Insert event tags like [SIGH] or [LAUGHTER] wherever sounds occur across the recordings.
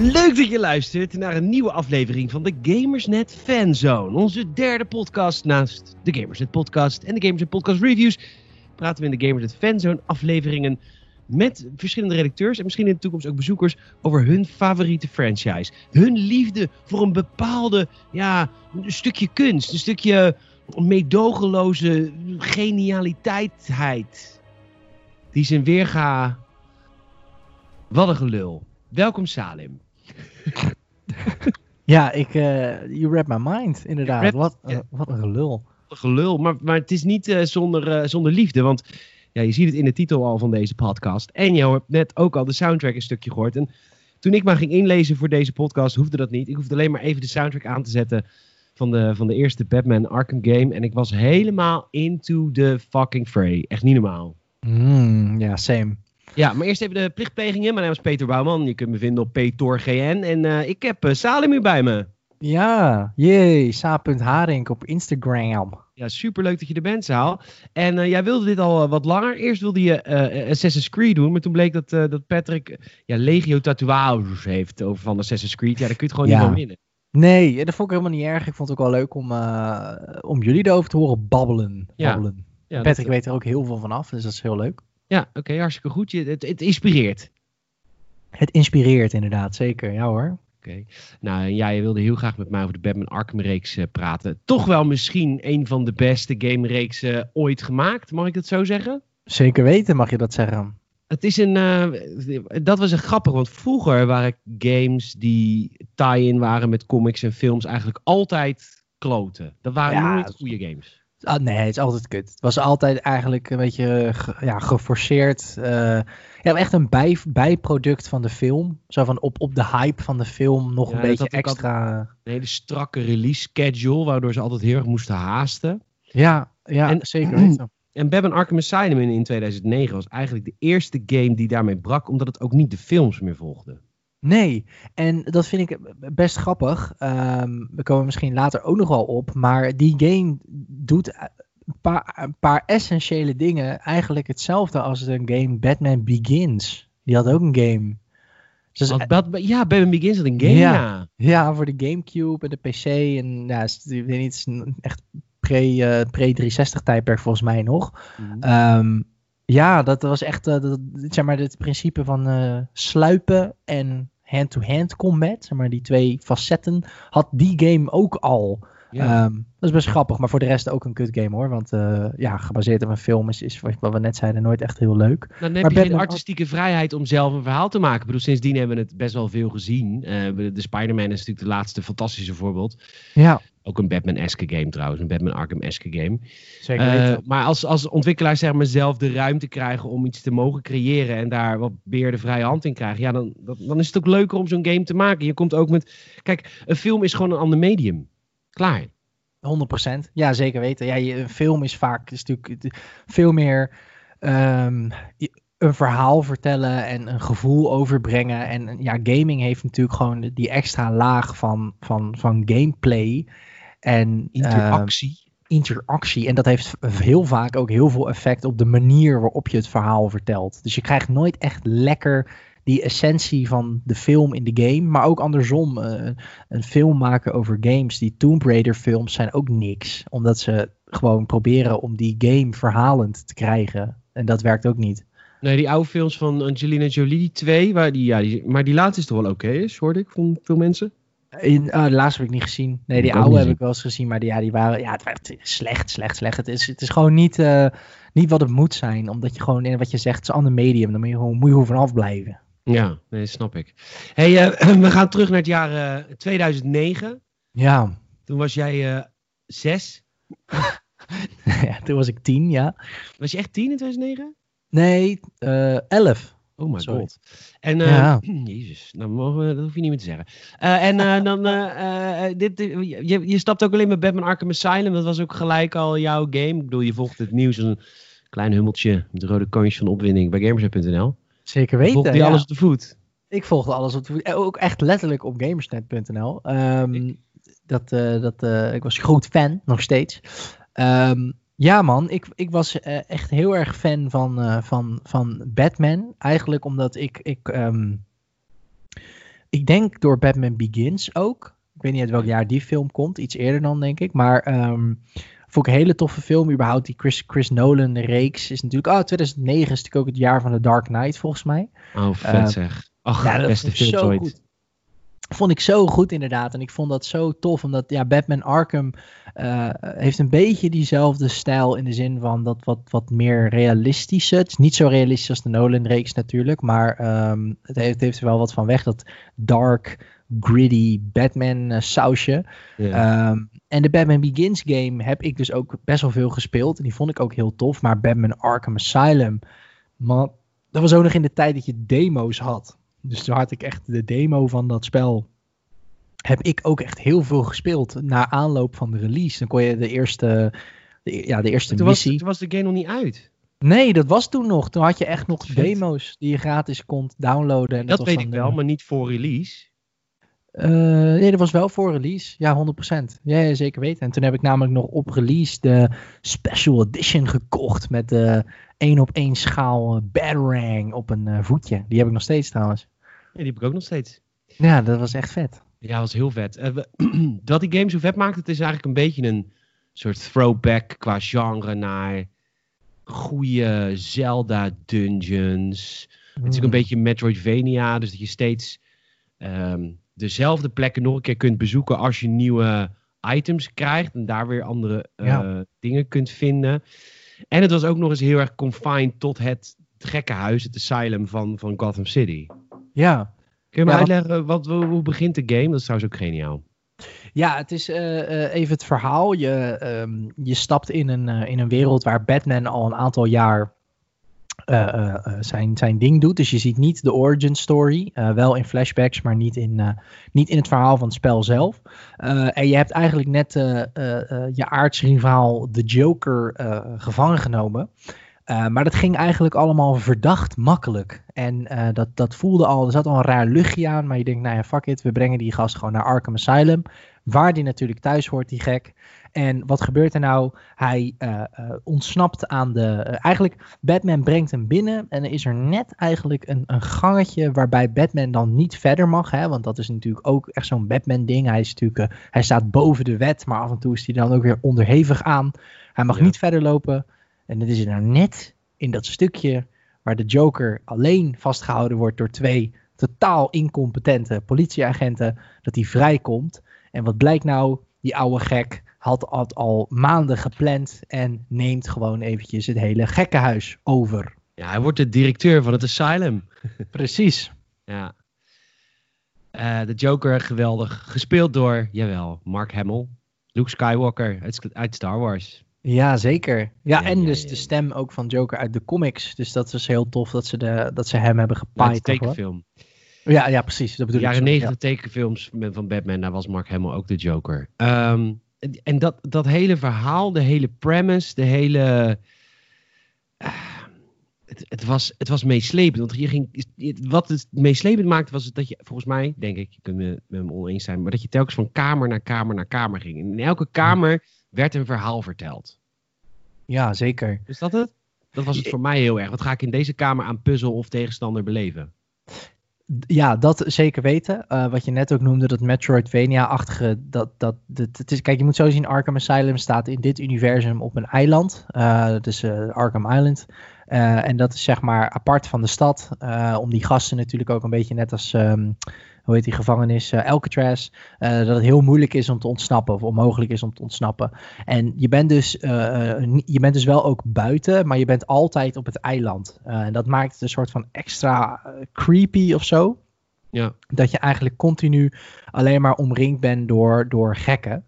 Leuk dat je luistert naar een nieuwe aflevering van de Gamersnet Fanzone. Onze derde podcast naast de Gamersnet Podcast en de Gamersnet Podcast Reviews. Praten we in de Gamersnet Fanzone afleveringen met verschillende redacteurs en misschien in de toekomst ook bezoekers over hun favoriete franchise. Hun liefde voor een bepaalde, ja, een stukje kunst, een stukje meedogenloze genialiteitheid. Die zijn weerga... Wat een gelul. Welkom Salim. [LAUGHS] Ja, ik, eh you read my mind, inderdaad. read- wat, ja. wat een gelul. Gelul, maar, maar het is niet eh, zonder, zonder liefde, want ja, je ziet het in de titel al van deze podcast. En je hebt net ook al de soundtrack een stukje gehoord. En toen ik maar ging inlezen voor deze podcast, hoefde dat niet. Ik hoefde alleen maar even de soundtrack aan te zetten van de, van de eerste Batman Arkham game. En ik was helemaal into the fucking fray. Echt niet normaal. Mm, ja, same. Ja, maar eerst even de plichtplegingen. Mijn naam is Peter Bouwman. Je kunt me vinden op PTORGN. En eh, ik heb eh, Salim hier bij me. Ja, jee, sa.harink op Instagram. Ja, superleuk dat je er bent, Saal. En eh, jij wilde dit al wat langer. Eerst wilde je Assassin's Creed doen, maar toen bleek dat, dat Patrick ja, legio tatoeages heeft over van Assassin's Creed. Ja, daar kun je het gewoon Ja. niet van winnen. Nee, dat vond ik helemaal niet erg. Ik vond het ook wel leuk om, om jullie erover te horen babbelen. Ja, Patrick dat- weet er ook heel veel van af, dus dat is heel leuk. Ja oké, hartstikke goed. Je, het, het inspireert. Het inspireert inderdaad, zeker. Ja hoor. Oké. Nou, en jij wilde heel graag met mij over de Batman Arkham reeks eh, praten. Toch wel misschien een van de beste game reeksen ooit gemaakt, mag ik dat zo zeggen? Zeker weten mag je dat zeggen. Het is een. eh, dat was echt grappig, want vroeger waren games die tie-in waren met comics en films eigenlijk altijd kloten. Dat waren Ja, nooit goede games. Ah, nee, het is altijd kut. Het was altijd eigenlijk een beetje ge- ja, geforceerd. eh, ja, echt een bij, bijproduct van de film. Zo van op, op de hype van de film nog Ja, een beetje extra. Een hele strakke release schedule, waardoor ze altijd heel erg moesten haasten. Ja, ja En- zeker [CLEARS THROAT] weten. En Batman Arkham Asylum in, in 2009 was eigenlijk de eerste game die daarmee brak, omdat het ook niet de films meer volgde. Nee, en dat vind ik best grappig. Ehm, we komen misschien later ook nog wel op. Maar die game doet een paar, een paar essentiële dingen. Eigenlijk hetzelfde als een game Batman Begins. Die had ook een game. Dus Bat- ja, Batman Begins had een game, Ja. ja. Ja, voor de Gamecube en de PC. En ja, het is- ik weet niet, het is een echt pre, eh, pre-360 tijdperk volgens mij nog. Ehm, ja, dat was echt eh, dat, zeg maar, het principe van eh, sluipen en hand-to-hand combat. Zeg maar, die twee facetten had die game ook al. Ja. Ehm, dat is best grappig, maar voor de rest ook een kut game hoor. Want eh, ja, gebaseerd op een film is, is wat we net zeiden nooit echt heel leuk. Dan heb Maar je geen Batman- artistieke vrijheid om zelf een verhaal te maken. Ik bedoel, sindsdien hebben we het best wel veel gezien. De de Spider-Man is natuurlijk de laatste fantastische voorbeeld. Ja, Ook een Batman-esque game trouwens, een Batman Arkham-esque game. zeker weten. maar als, als ontwikkelaars zeg maar zelf de ruimte krijgen om iets te mogen creëren en daar wat meer de vrije hand in krijgen, ja, dan, dat- dan is het ook leuker om zo'n game te maken. Je komt ook met, kijk, een film is gewoon een ander medium. Klaar. 100%. Ja, zeker weten. Ja, je, een film is vaak is natuurlijk het- veel meer ehm, een verhaal vertellen en een gevoel overbrengen. En ja, gaming heeft natuurlijk gewoon die extra laag van, van, van gameplay en Interactie. interactie. En dat heeft heel vaak ook heel veel effect op de manier waarop je het verhaal vertelt. Dus je krijgt nooit echt lekker die essentie van de film in de game. Maar ook andersom, eh, een film maken over games. Die Tomb Raider films zijn ook niks. Omdat ze gewoon proberen om die game verhalend te krijgen. En dat werkt ook niet. Nee, die oude films van Angelina Jolie, die twee, waar die, ja, die, maar die laatste is toch wel oké is, hoorde ik van veel mensen. In, de laatste heb ik niet gezien. Nee, die oude heb ik wel eens gezien. Maar die, ja, die waren ja, het werd slecht, slecht, slecht. Het is, het is gewoon niet, eh, niet wat het moet zijn. Omdat je gewoon, in wat je zegt, het is een ander medium. Dan moet je gewoon, moet je gewoon vanaf blijven. Ja, nee, snap ik. Hey, eh, [CLEARS THROAT] we gaan terug naar het jaar eh, 2009. Ja. Toen was jij eh, zes. [LAUGHS] ja, toen was ik tien, ja. Was je echt tien in 2009? Nee, eh elf. Oh my Sorry. god. En, eh, Ja. [CLEARS THROAT] jezus, nou mogen we, dat hoef je niet meer te zeggen. Eh, en eh, dan, dit, je, je stapt ook alleen met Batman Arkham Asylum. Dat was ook gelijk al jouw game. Ik bedoel, je volgt het nieuws een klein hummeltje met rode kontjes van opwinding bij Gamersnet.nl. Zeker weten. die ja. alles op de voet? Ik volgde alles op de- Ook echt letterlijk op gamersnet.nl. Ehm, dat, dat, ik was groot fan, nog steeds. Ehm, ja man, ik, ik was eh, echt heel erg fan van, eh, van, van Batman. Eigenlijk omdat ik... ik ehm, Ik denk door Batman Begins ook. Ik weet niet uit welk jaar die film komt. Iets eerder dan, denk ik. Maar um, vond ik een hele toffe film. Überhaupt die Chris, Chris Nolan reeks is natuurlijk... Oh, 2009 is natuurlijk ook het jaar van The Dark Knight, volgens mij. Oh, vet uh, zeg. Ach, ja, dat beste film zo ooit. Goed. Vond ik zo goed inderdaad. En ik vond dat zo tof. Omdat ja, Batman Arkham uh, heeft een beetje diezelfde stijl. In de zin van dat wat, wat meer realistische. Het is niet zo realistisch als de Nolan reeks natuurlijk. Maar um, het, heeft, het heeft er wel wat van weg. Dat dark, gritty Batman uh, sausje. Yeah. Um, en de Batman Begins game heb ik dus ook best wel veel gespeeld. En die vond ik ook heel tof. Maar Batman Arkham Asylum. Man, dat was ook nog in de tijd dat je demo's had. Dus toen had ik echt de demo van dat spel. Heb ik ook echt heel veel gespeeld na aanloop van de release. Dan kon je de eerste, de, ja, de eerste toen missie. Was, toen was de game nog niet uit. Nee, dat was toen nog. Toen had je echt nog demo's die je gratis kon downloaden. En dat, dat weet ik wel, maar niet voor release. Uh, nee, dat was wel voor release. Ja, 100%. Ja, ja, zeker weten. En toen heb ik namelijk nog op release de Special Edition gekocht. Met de 1 op 1 schaal uh, Batarang op een uh, voetje. Die heb ik nog steeds trouwens. Ja, die heb ik ook nog steeds. Ja, dat was echt vet. Ja, dat was heel vet. [CLEARS THROAT] dat die game zo vet maakt, het is eigenlijk een beetje een soort throwback qua genre naar goede Zelda dungeons. Mm. Het is ook een hmm. beetje Metroidvania, dus dat je steeds um, dezelfde plekken nog een keer kunt bezoeken als je nieuwe items krijgt en daar weer andere ja. dingen kunt vinden. En het was ook nog eens heel erg confined tot het gekke huis, het asylum van, van Gotham City. Ja. Kun je me ja, uitleggen, wat, hoe begint de game? Dat is trouwens ook geniaal. Ja, het is uh, uh, even het verhaal. Je, um, je stapt in een, uh, in een wereld waar Batman al een aantal jaar zijn, zijn ding doet. Dus je ziet niet de origin story. wel in flashbacks, maar niet in, niet in het verhaal van het spel zelf. en je hebt eigenlijk net je aardsrivaal, de Joker, gevangen genomen. Maar dat ging eigenlijk allemaal verdacht makkelijk. En dat, dat voelde al, er zat al een raar luchtje aan. Maar je denkt, nou ja, fuck it, we brengen die gast gewoon naar Arkham Asylum. Waar die natuurlijk thuis hoort, die gek. En wat gebeurt er nou? Hij uh, ontsnapt aan de. eigenlijk, Batman brengt hem binnen. En er is er net eigenlijk een, een gangetje waarbij Batman dan niet verder mag. Hè? Want dat is natuurlijk ook echt zo'n Batman-ding. Hij, is natuurlijk, hij staat boven de wet, maar af en toe is hij dan ook weer onderhevig aan. Hij mag ja. niet verder lopen. En het is er nou net in dat stukje waar de Joker alleen vastgehouden wordt door twee totaal incompetente politieagenten, dat hij vrijkomt. En wat blijkt nou? Die oude gek had, had al maanden gepland en neemt gewoon eventjes het hele gekkenhuis over. Ja, hij wordt de directeur van het asylum. [LAUGHS] Precies. Ja. Uh, de Joker, geweldig. Gespeeld door, jawel, Mark Hamill. Luke Skywalker uit, uit Star Wars. Ja, zeker. Ja, ja en ja, dus ja, de stem ook van Joker uit de comics. Dus dat was heel tof dat ze, de, dat ze hem hebben gepaaid. de tekenfilm. Ja, ja, precies. Dat bedoel de jaren negentig tekenfilms van Batman, daar was Mark helemaal ook de Joker. Um, en dat, dat hele verhaal, de hele premise, de hele... Uh, het, het, was, het was meeslepend. Want hier ging, wat het meeslepend maakte was dat je, volgens mij, denk ik, je kunt me met me oneens zijn, maar dat je telkens van kamer naar kamer naar kamer ging. En in elke kamer werd een verhaal verteld. Ja, zeker. Is dat het? Dat was het voor mij heel erg. Wat ga ik in deze kamer aan puzzel of tegenstander beleven? Ja, dat zeker weten. Uh, wat je net ook noemde, dat Metroidvania-achtige. Dat, dat, het is, kijk, je moet zo zien: Arkham Asylum staat in dit universum op een eiland. Uh, dat is uh, Arkham Island. en dat is zeg maar apart van de stad. om die gasten natuurlijk ook een beetje net als. Um, hoe heet die gevangenis, uh, Alcatraz, uh, dat het heel moeilijk is om te ontsnappen of onmogelijk is om te ontsnappen. En je bent dus, uh, je bent dus wel ook buiten, maar je bent altijd op het eiland. en dat maakt het een soort van extra creepy of zo. Ja. Dat je eigenlijk continu alleen maar omringd bent door, door gekken.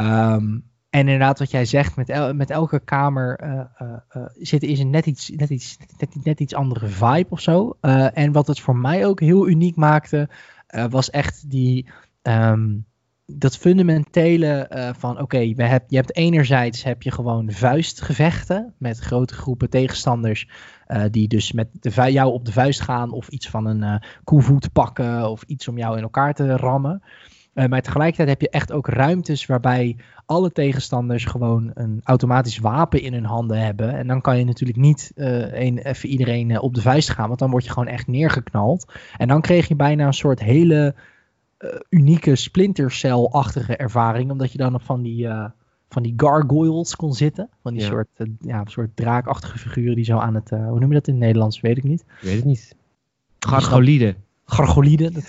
Um, en inderdaad, wat jij zegt, met, el met elke kamer uh, uh, uh, zit, is een net iets, net, iets, net, net iets andere vibe of zo. en wat het voor mij ook heel uniek maakte, uh, was echt die, um, dat fundamentele uh, van oké, heb, je hebt enerzijds heb je gewoon vuistgevechten met grote groepen tegenstanders uh, die dus met de jou op de vuist gaan of iets van een koevoet pakken of iets om jou in elkaar te rammen. Uh, maar tegelijkertijd heb je echt ook ruimtes waarbij alle tegenstanders gewoon een automatisch wapen in hun handen hebben. En dan kan je natuurlijk niet uh, een, even iedereen uh, op de vuist gaan, want dan word je gewoon echt neergeknald. En dan kreeg je bijna een soort hele unieke Splinter Cell-achtige ervaring, omdat je dan op van die van die gargoyles kon zitten. Van die soort, ja, soort draakachtige figuren die zo aan het... Hoe noem je dat in het Nederlands? Weet ik niet. Ik weet het niet. Gargolide. Gargolide. Dat,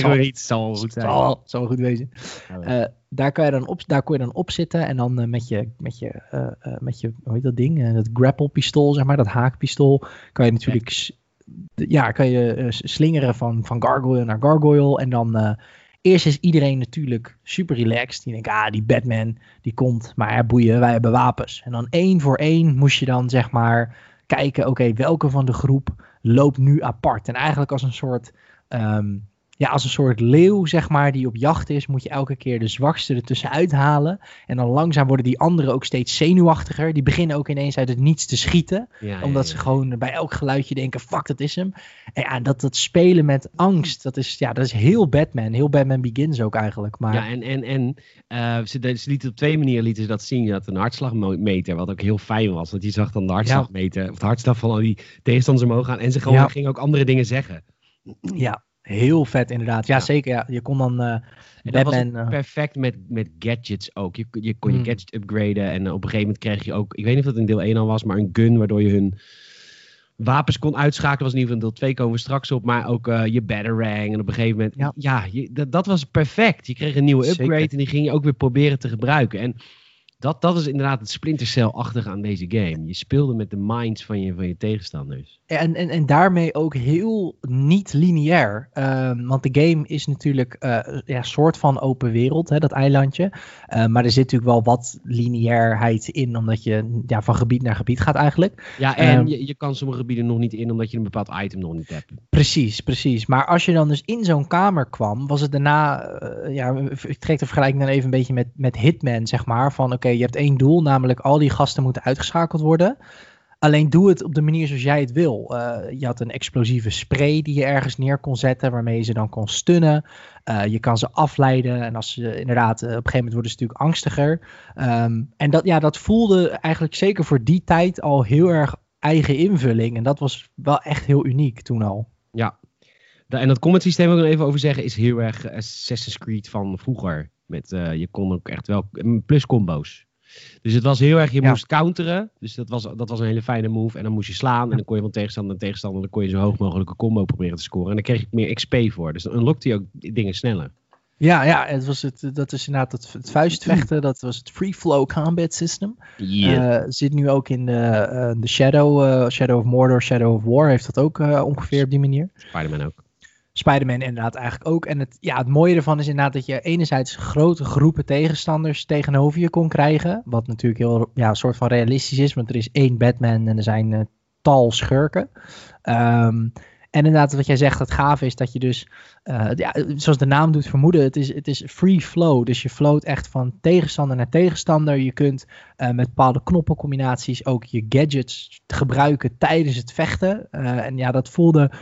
zal, iets zal goed zijn. Zal, zal goed wezen. Uh, daar, kan je dan op, daar kon je dan op zitten en dan met, je, met, je, met je, hoe heet dat ding? dat grapple pistool, zeg maar, dat haakpistool, kan je natuurlijk... Ja, kan je slingeren van, van gargoyle naar gargoyle en dan Eerst is iedereen natuurlijk super relaxed. Die denkt, ah, die Batman, die komt. Maar ja, boeien, wij hebben wapens. En dan één voor één moest je dan zeg maar kijken, oké, welke van de groep loopt nu apart? En eigenlijk als een soort ehm, ja, als een soort leeuw, zeg maar, die op jacht is, moet je elke keer de zwakste ertussen uithalen. En dan langzaam worden die anderen ook steeds zenuwachtiger. Die beginnen ook ineens uit het niets te schieten. omdat ze gewoon bij elk geluidje denken, fuck, dat is hem. En ja, dat, dat spelen met angst, dat is, ja, dat is heel Batman. Heel Batman Begins ook eigenlijk. Maar... Ja, en, en, en uh, ze, ze lieten op twee manieren lieten ze dat zien. Je had een hartslagmeter, wat ook heel fijn was. Want je zag dan de hartslagmeter, of de hartslag van al die tegenstanders omhoog gaan. En ze gewoon, gingen ook andere dingen zeggen. Ja, Heel vet inderdaad. Ja, zeker. Ja. Je kon dan uh, Batman... Uh... perfect met, met gadgets ook. Je, je kon je mm. gadget upgraden en op een gegeven moment kreeg je ook... Ik weet niet of dat in deel 1 al was, maar een gun waardoor je hun wapens kon uitschakelen. was in ieder geval in deel 2 komen we straks op. Maar ook uh, je batarang. En op een gegeven moment... Ja, ja je, dat, dat was perfect. Je kreeg een nieuwe upgrade en die ging je ook weer proberen te gebruiken. En dat, dat is inderdaad het Splinter Cell-achtige aan deze game. Je speelde met de minds van je, van je tegenstanders. En, en, en daarmee ook heel niet lineair. Um, want de game is natuurlijk uh, ja, soort van open wereld, hè, dat eilandje. Uh, maar er zit natuurlijk wel wat lineairheid in, omdat je ja, van gebied naar gebied gaat eigenlijk. Ja, en um, je, je kan sommige gebieden nog niet in, omdat je een bepaald item nog niet hebt. Precies, precies. Maar als je dan dus in zo'n kamer kwam, was het daarna... Uh, ja, ik trek de vergelijking dan even een beetje met, met Hitman, zeg maar. Van oké, je hebt één doel, namelijk al die gasten moeten uitgeschakeld worden. Alleen doe het op de manier zoals jij het wil. Uh, je had een explosieve spray die je ergens neer kon zetten, waarmee je ze dan kon stunnen. Uh, je kan ze afleiden en als ze inderdaad, op een gegeven moment worden ze natuurlijk angstiger. Um, en dat, ja, dat voelde eigenlijk zeker voor die tijd al heel erg eigen invulling. En dat was wel echt heel uniek toen al. Ja, en dat combat systeem wil ik nog even over zeggen, is heel erg Assassin's Creed van vroeger. Met, je kon ook echt wel plus combo's. Dus het was heel erg, je moest counteren. Dus dat was, dat was een hele fijne move. En dan moest je slaan. En dan kon je van tegenstander naar tegenstander. Dan kon je zo hoog mogelijke combo proberen te scoren. En dan kreeg je meer XP voor. Dus dan unlockte je ook dingen sneller. Ja, ja het was het, dat is inderdaad het, het vuistvechten. Dat was het free flow combat system. Yeah. Uh, zit nu ook in de, uh, de Shadow, uh, Shadow of Mordor, Shadow of War. Heeft dat ook ongeveer op die manier. Spider-Man ook. Spider-Man inderdaad eigenlijk ook. En het, ja, het mooie ervan is inderdaad dat je enerzijds grote groepen tegenstanders tegenover je kon krijgen. Wat natuurlijk heel ja, een soort van realistisch is, want er is één Batman en er zijn uh, tal schurken. Um, en inderdaad, wat jij zegt, het gaaf is dat je dus, uh, ja, zoals de naam doet vermoeden, het is, het is free flow. Dus je float echt van tegenstander naar tegenstander. Je kunt uh, met bepaalde knoppencombinaties ook je gadgets gebruiken tijdens het vechten. En ja, dat voelde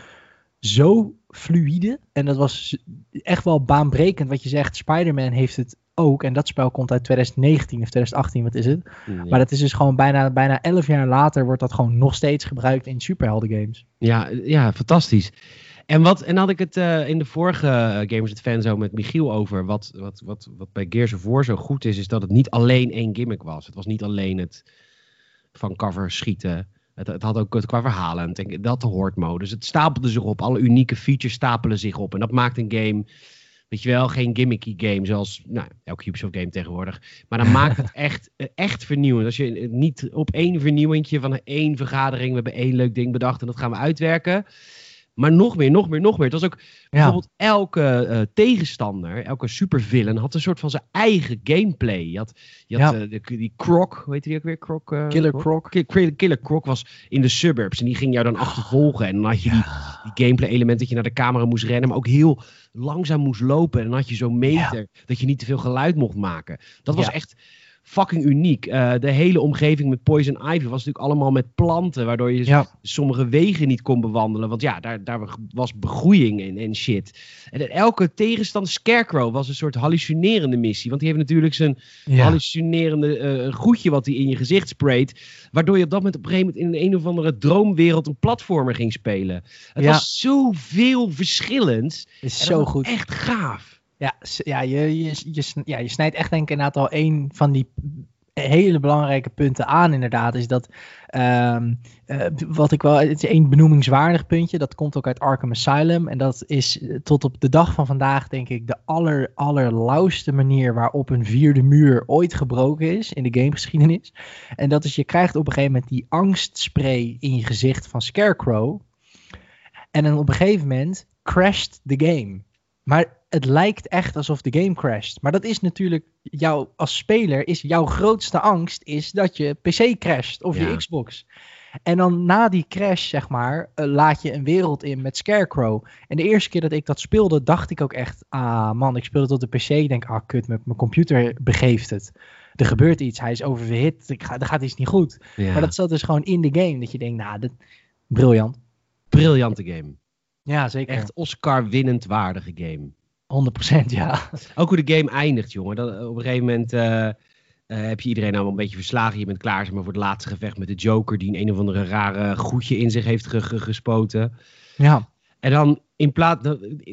zo fluide. En dat was echt wel baanbrekend wat je zegt. Spider-Man heeft het ook. En dat spel komt uit 2019 of 2018, wat is het? Maar dat is dus gewoon bijna, bijna 11 jaar later wordt dat gewoon nog steeds gebruikt in superhelden games. Ja, ja fantastisch. En, wat, en had ik het uh, in de vorige Gamers at Fan zo met Michiel over. Wat, wat, wat, wat bij Gears of War zo goed is, is dat het niet alleen één gimmick was. Het was niet alleen het van cover schieten. Het, het, had ook qua verhalen, denk, dat hoort modus. Het stapelde zich op. Alle unieke features stapelen zich op. En dat maakt een game, weet je wel, geen gimmicky game zoals nou, elke Ubisoft game tegenwoordig. Maar dan maakt het [LAUGHS] echt, echt vernieuwend. Als je niet op één vernieuwingje van één vergadering, we hebben één leuk ding bedacht en dat gaan we uitwerken. Maar nog meer, nog meer, nog meer. Het was ook bijvoorbeeld elke uh, tegenstander, elke supervillain had een soort van zijn eigen gameplay. Je had, je had uh, die Croc, hoe heet die ook weer? Croc, uh, Killer Croc. Killer, Killer Croc was in de suburbs en die ging jou dan achtervolgen. En dan had je die, die gameplay element dat je naar de camera moest rennen, maar ook heel langzaam moest lopen. En dan had je zo'n meter dat je niet te veel geluid mocht maken. Dat was echt fucking uniek. Uh, de hele omgeving met Poison Ivy was natuurlijk allemaal met planten, waardoor je ja. sommige wegen niet kon bewandelen. Want ja, daar, daar was begroeiing en, en shit. En elke tegenstander, Scarecrow, was een soort hallucinerende missie. Want die heeft natuurlijk zijn hallucinerende uh, groetje wat hij in je gezicht sprayt. Waardoor je op dat moment op een gegeven moment in een, een of andere droomwereld een platformer ging spelen. Het was zoveel verschillend. Is zo goed. Echt gaaf. Ja, ja, je, je, je, ja, je snijdt echt denk ik inderdaad al een van die hele belangrijke punten aan inderdaad. Is dat, um, uh, wat ik wel, het is één benoemingswaardig puntje. Dat komt ook uit Arkham Asylum. En dat is eh, tot op de dag van vandaag denk ik de aller, allerlauwste manier waarop een vierde muur ooit gebroken is in de gamegeschiedenis. En dat is, je krijgt op een gegeven moment die angstspray in je gezicht van Scarecrow. En dan op een gegeven moment crasht de game. Maar het lijkt echt alsof de game crasht. Maar dat is natuurlijk, jou als speler, is jouw grootste angst is dat je PC crasht of je Xbox. En dan na die crash, zeg maar, uh, laat je een wereld in met Scarecrow. En de eerste keer dat ik dat speelde, dacht ik ook echt, ah man, ik speelde tot de PC. Ik denk, ah kut, mijn, mijn computer begeeft het. Er gebeurt iets, hij is oververhit, er gaat iets niet goed. Maar dat zat dus gewoon in de game, dat je denkt, nou, dit, briljant. Briljante game. Ja, zeker. Echt Oscar-winnend waardige game. 100% ja. Ook hoe de game eindigt, jongen. Dat, op een gegeven moment uh, uh, heb je iedereen al een beetje verslagen. Je bent klaar zeg maar, voor het laatste gevecht met de Joker, die een, een of andere rare goedje in zich heeft gespoten. Ja. En dan in plaats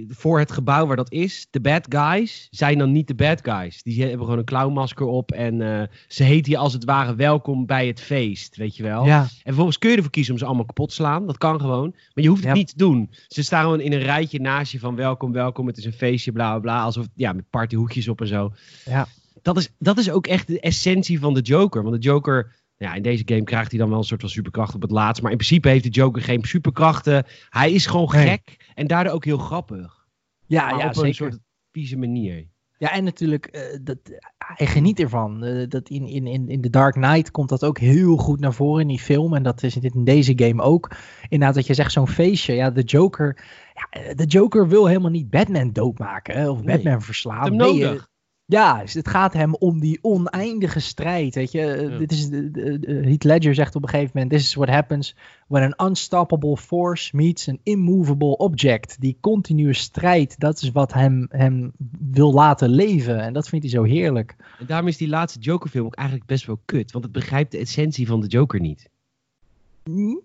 voor het gebouw waar dat is, de bad guys zijn dan niet de bad guys. Die hebben gewoon een clownmasker op en uh, ze heet hier als het ware welkom bij het feest, weet je wel. Ja. En vervolgens kun je ervoor kiezen om ze allemaal kapot te slaan. Dat kan gewoon. Maar je hoeft het niet te doen. Ze staan gewoon in een rijtje naast je van welkom, welkom, het is een feestje, bla bla bla. Alsof, ja, met partyhoekjes op en zo. Ja. Dat is, dat is ook echt de essentie van de Joker. Want de Joker ja, in deze game krijgt hij dan wel een soort van superkracht op het laatst. Maar in principe heeft de Joker geen superkrachten. Hij is gewoon gek en daardoor ook heel grappig. Ja, ja op zeker. een soort vieze manier. Ja, en natuurlijk, uh, dat, hij geniet ervan. Uh, dat in, in, in, in The Dark Knight komt dat ook heel goed naar voren in die film. En dat is in deze game ook. Inderdaad, dat je zegt zo'n feestje. Ja, de Joker, ja, eh, de Joker wil helemaal niet Batman doodmaken. Hè, of nee. Batman verslaan. Nee, nodig. Ja, dus het gaat hem om die oneindige strijd. Weet je, ja. dit is de, de, Heath Ledger zegt op een gegeven moment: This is what happens when an unstoppable force meets an immovable object. Die continue strijd, dat is wat hem, hem wil laten leven. En dat vindt hij zo heerlijk. En daarom is die laatste Joker-film ook eigenlijk best wel kut, want het begrijpt de essentie van de Joker niet. Mm,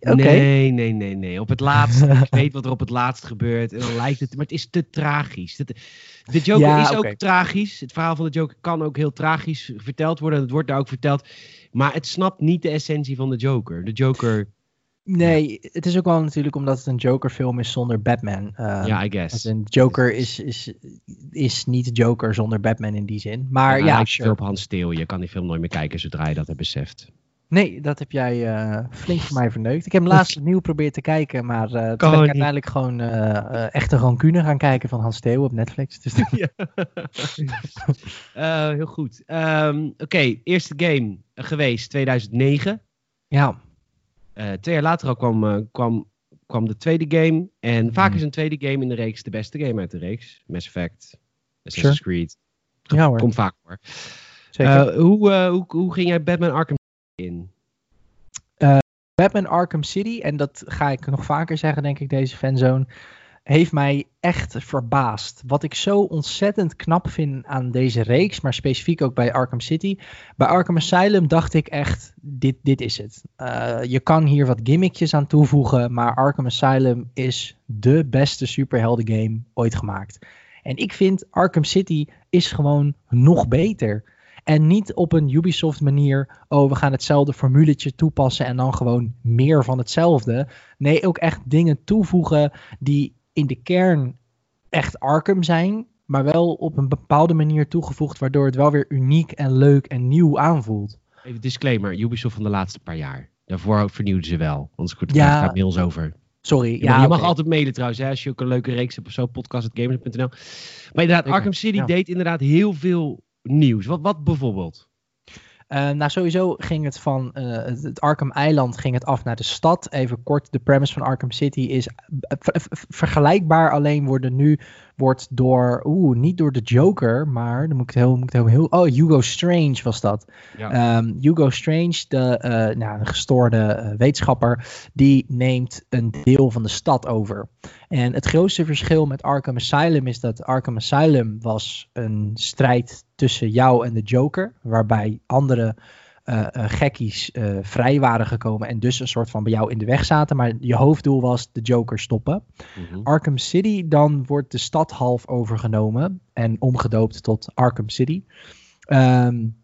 Okay. Nee, nee, nee, nee. Op het laatst, ik weet wat er op het laatst gebeurt. En dan lijkt het, maar het is te tragisch. De Joker ja, is ook tragisch. Het verhaal van de Joker kan ook heel tragisch verteld worden. Het wordt daar ook verteld. Maar het snapt niet de essentie van de Joker. De Joker. Nee, het is ook wel natuurlijk omdat het een Joker-film is zonder Batman. Uh, ja, I guess. Een Joker is, is, is niet Joker zonder Batman in die zin. Maar ja, ja sure. op Hans Steel. Je kan die film nooit meer kijken zodra je dat hebt beseft. Nee, dat heb jij uh, flink voor mij verneukt. Ik heb hem laatst opnieuw geprobeerd te kijken, maar uh, toen ben ik uiteindelijk gewoon uh, echte rancune gaan kijken van Hans Theo op Netflix. Dus [LAUGHS] heel goed. Um, Oké, okay, eerste game geweest 2009. Ja. twee jaar later al kwam, kwam, kwam de tweede game. En vaak is een tweede game in de reeks de beste game uit de reeks. Mass Effect, Assassin's sure. Creed. Ja hoor. Komt vaak voor. Zeker. hoe, hoe, hoe ging jij Batman Arkham in? Uh, Batman Arkham City, en dat ga ik nog vaker zeggen, denk ik, deze fanzone, heeft mij echt verbaasd. Wat ik zo ontzettend knap vind aan deze reeks, maar specifiek ook bij Arkham City. Bij Arkham Asylum dacht ik echt, dit, dit is het. Uh, je kan hier wat gimmickjes aan toevoegen, maar Arkham Asylum is de beste superhelden game ooit gemaakt. En ik vind Arkham City is gewoon nog beter. En niet op een Ubisoft manier, oh we gaan hetzelfde formuletje toepassen en dan gewoon meer van hetzelfde. Nee, ook echt dingen toevoegen die in de kern echt Arkham zijn, maar wel op een bepaalde manier toegevoegd, waardoor het wel weer uniek en leuk en nieuw aanvoelt. Even disclaimer, Ubisoft van de laatste paar jaar. Daarvoor vernieuwden ze wel, anders goed, ja, gaat mails over. Sorry. Ja, ja je mag altijd mailen trouwens, hè, als je ook een leuke reeks hebt of zo, podcast.gamers.nl. Maar inderdaad, Arkham City deed inderdaad heel veel nieuws? Wat, wat bijvoorbeeld? Uh, nou, sowieso ging het van uh, het Arkham Eiland ging het af naar de stad. Even kort, de premise van Arkham City is vergelijkbaar, alleen worden nu wordt door, oeh, niet door de Joker, maar dan moet ik het heel, moet ik het heel, heel oh, Hugo Strange was dat. Ja. Um, Hugo Strange, de, uh, nou, een gestoorde uh, wetenschapper, die neemt een deel van de stad over. En het grootste verschil met Arkham Asylum is dat Arkham Asylum was een strijd tussen jou en de Joker, waarbij andere uh, gekkies uh, vrij waren gekomen en dus een soort van bij jou in de weg zaten. Maar je hoofddoel was de Joker stoppen. Mhm. Arkham City, dan wordt de stad half overgenomen en omgedoopt tot Arkham City. Um,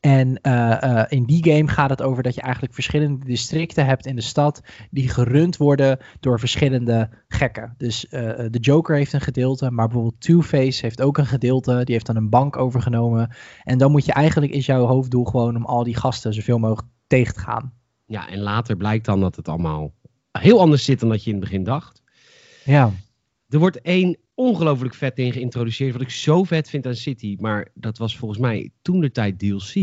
en uh, in die game gaat het over dat je eigenlijk verschillende districten hebt in de stad die gerund worden door verschillende gekken. Dus uh, de Joker heeft een gedeelte, maar bijvoorbeeld Two-Face heeft ook een gedeelte. Die heeft dan een bank overgenomen. En dan moet je eigenlijk, is jouw hoofddoel gewoon om al die gasten zoveel mogelijk tegen te gaan. Ja, en later blijkt dan dat het allemaal heel anders zit dan dat je in het begin dacht. Ja. Er wordt één ongelooflijk vet ding geïntroduceerd. Wat ik zo vet vind aan City. Maar dat was volgens mij toen de tijd DLC.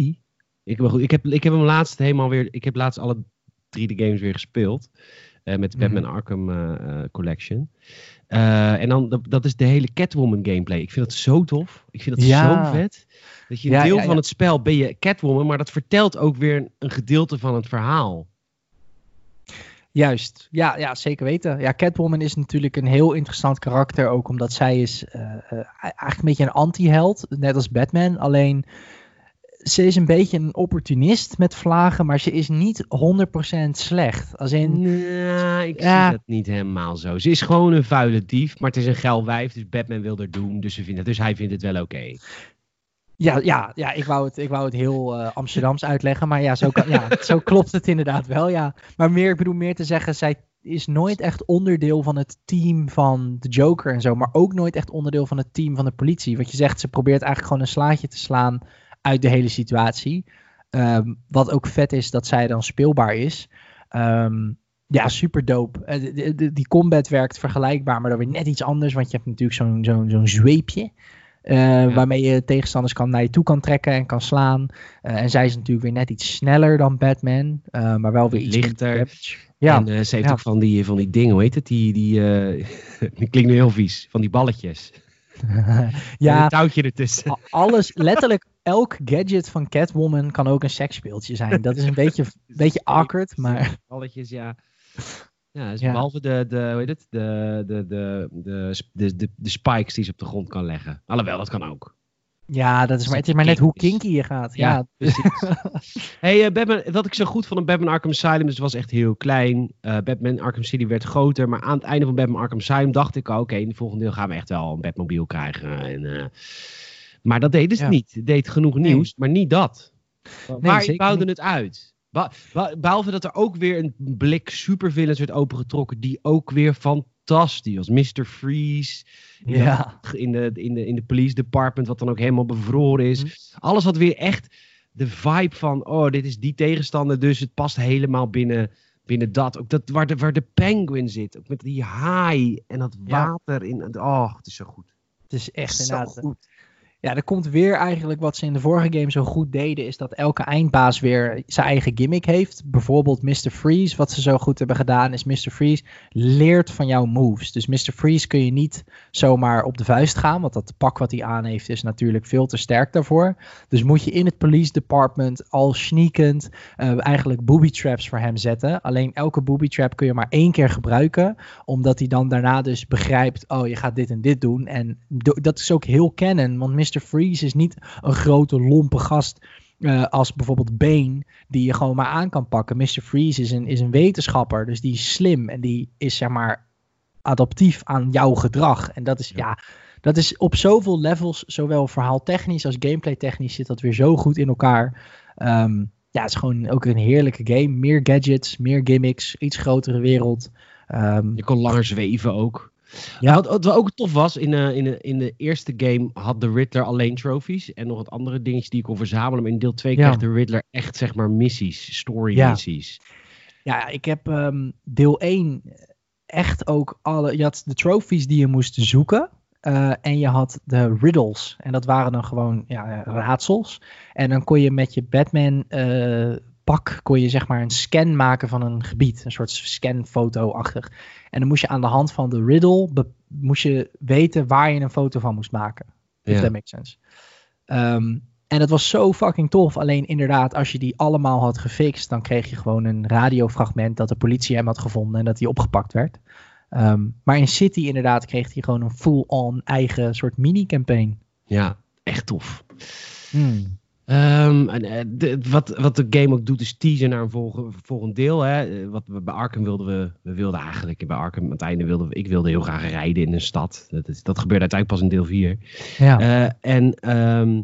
Ik, maar goed, ik, heb, ik heb hem laatst helemaal weer. Ik heb laatst alle drie de games weer gespeeld. Uh, met de Batman Mhm. Arkham uh, uh, Collection. Uh, en dan, dat, dat is de hele Catwoman gameplay. Ik vind dat zo tof. Ik vind dat Ja. zo vet. Dat je een Ja, deel ja, van het spel ben je Catwoman. Maar dat vertelt ook weer een gedeelte van het verhaal. Juist, ja, ja, zeker weten. Ja, Catwoman is natuurlijk een heel interessant karakter, ook omdat zij is uh, uh, eigenlijk een beetje een anti-held, net als Batman. Alleen, ze is een beetje een opportunist met vlagen, maar ze is niet 100% slecht. Als in, Nou, ik Ja. zie dat niet helemaal zo. Ze is gewoon een vuile dief, maar het is een geil wijf, dus Batman wil er doen, dus, ze vindt het, dus hij vindt het wel oké. Ja, ja, ja ik, wou het, ik wou het heel uh, Amsterdams uitleggen, maar ja zo, kan, ja, [LAUGHS] zo klopt het inderdaad wel, ja. Maar meer, ik bedoel meer te zeggen, zij is nooit echt onderdeel van het team van de Joker en zo, maar ook nooit echt onderdeel van het team van de politie. Wat je zegt, ze probeert eigenlijk gewoon een slaatje te slaan uit de hele situatie. Um, wat ook vet is dat zij dan speelbaar is. Um, ja, super dope. Uh, die, die, die, combat werkt vergelijkbaar, maar dan weer net iets anders. Want je hebt natuurlijk zo'n zo'n zo'n zweepje. Uh, ja. Waarmee je tegenstanders kan, naar je toe kan trekken en kan slaan. Uh, en zij is natuurlijk weer net iets sneller dan Batman. Uh, maar wel weer iets lichter. Ja. En ze heeft ja. ook van die, van die dingen, hoe heet het? Die, die, [LAUGHS] die klinkt nu heel vies. Van die balletjes. [LAUGHS] ja, een touwtje ertussen. Alles, letterlijk elk gadget van Catwoman kan ook een seksspeeltje zijn. Dat is een beetje, [LAUGHS] beetje awkward, maar... Balletjes, ja. Ja, dus ja. behalve de, de, hoe heet het? De, de, de, de, de, de, spikes die ze op de grond kan leggen. Alhoewel, dat kan ook. Ja, dat is maar, het is maar net hoe kinky je gaat. Ja, ja precies. [LAUGHS] hey, uh, Batman, wat ik zo goed vond aan Batman Arkham Asylum, dus was echt heel klein. Uh, Batman Arkham City werd groter, maar aan het einde van Batman Arkham Asylum dacht ik, oké, okay, in de volgende deel gaan we echt wel een Batmobile krijgen. En, uh, maar dat deden ze ja. niet. Het deed genoeg nee. nieuws, maar niet dat. Nee, maar ik bouwde het uit. Behalve dat er ook weer een blik supervillains werd opengetrokken, die ook weer fantastisch was. Mr. Freeze, in, ja. de, in, de, in, de, in de police department, wat dan ook helemaal bevroren is. Mm. Alles had weer echt de vibe van, oh, dit is die tegenstander, dus het past helemaal binnen, binnen dat. Ook dat waar de, waar de penguin zit, ook met die haai en dat water. Ja. In, oh, het is zo goed. Het is echt zo inderdaad. goed. Ja, er komt weer eigenlijk wat ze in de vorige game zo goed deden, is dat elke eindbaas weer zijn eigen gimmick heeft. Bijvoorbeeld Mr. Freeze, wat ze zo goed hebben gedaan, is Mr. Freeze leert van jouw moves. Dus Mr. Freeze kun je niet zomaar op de vuist gaan, want dat pak wat hij aan heeft is natuurlijk veel te sterk daarvoor. Dus moet je in het police department al sneakend uh, eigenlijk booby traps voor hem zetten. Alleen elke booby trap kun je maar één keer gebruiken, omdat hij dan daarna dus begrijpt, oh je gaat dit en dit doen. En dat is ook heel kennen, want Mr. Mr. Freeze is niet een grote lompe gast uh, als bijvoorbeeld Bane, die je gewoon maar aan kan pakken. Mr. Freeze is een, is een wetenschapper, dus die is slim en die is zeg maar adaptief aan jouw gedrag. En dat is ja, ja dat is op zoveel levels, zowel verhaaltechnisch als gameplay technisch zit dat weer zo goed in elkaar. Um, ja, het is gewoon ook een heerlijke game. Meer gadgets, meer gimmicks, iets grotere wereld. Um, je kon langer zweven ook. Ja, wat, wat ook tof was, in, uh, in, de, in de eerste game had de Riddler alleen trophies en nog wat andere dingetjes die ik kon verzamelen. Maar in deel 2 ja. kreeg de Riddler echt, zeg maar, missies, story ja. missies. Ja, ik heb um, deel 1 echt ook alle, je had de trophies die je moest zoeken. Uh, en je had de riddles. En dat waren dan gewoon ja, raadsels. En dan kon je met je Batman uh, pak kon je zeg maar een scan maken van een gebied. Een soort scanfoto-achtig. En dan moest je aan de hand van de riddle moest je weten waar je een foto van moest maken. If that makes sense. Ehm, en dat was zo fucking tof. Alleen inderdaad, als je die allemaal had gefixt, dan kreeg je gewoon een radiofragment dat de politie hem had gevonden en dat hij opgepakt werd. Ehm, maar in City inderdaad kreeg hij gewoon een full-on eigen soort mini-campaign. Ja, echt tof. Hmm. Ehm, en, eh, de- wat, wat de game ook doet is teasen naar een volgende, volgend deel. Hè. Eh, Wat we bij Arkham wilden we, we wilden eigenlijk bij Arkham aan het einde wilden we, ik wilde heel graag rijden in een stad. Dat, is, dat gebeurde uiteindelijk pas in deel 4. Ja. Eh, en, ehm,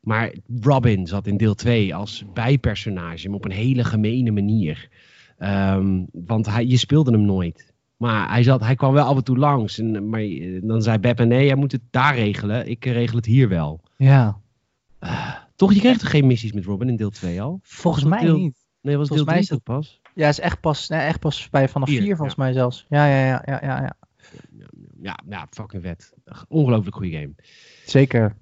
maar Robin zat in deel 2 als bijpersonage, maar op een hele gemene manier. Ehm, want hij, je speelde hem nooit. Maar hij, zat, hij kwam wel af en toe langs. En, maar dan zei Beppe, nee, jij moet het daar regelen. Ik regel het hier wel. ja. Toch, je kreeg toch geen missies met Robin in deel 2 al? Volgens mij deel- niet. Nee, was Volgens deel mij 3 is dat- pas? Ja, is echt pas, nee, echt pas bij vanaf Vier, vier, volgens mij zelfs. Ja, ja, ja, ja, ja, ja. Ja, ja, fucking vet. Ongelooflijk goede game. Zeker.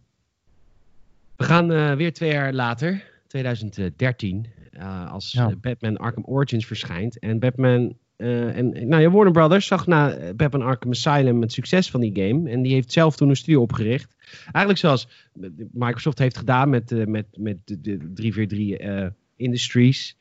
We gaan eh, weer twee jaar later, 2013, eh, als Ja. eh, Batman Arkham Origins verschijnt. En Batman eh, en nou ja, Warner Brothers zag na Batman Arkham Asylum het succes van die game. En die heeft zelf toen een studio opgericht. Eigenlijk zoals Microsoft heeft gedaan met, eh, met, met de, de 343 eh, Industries.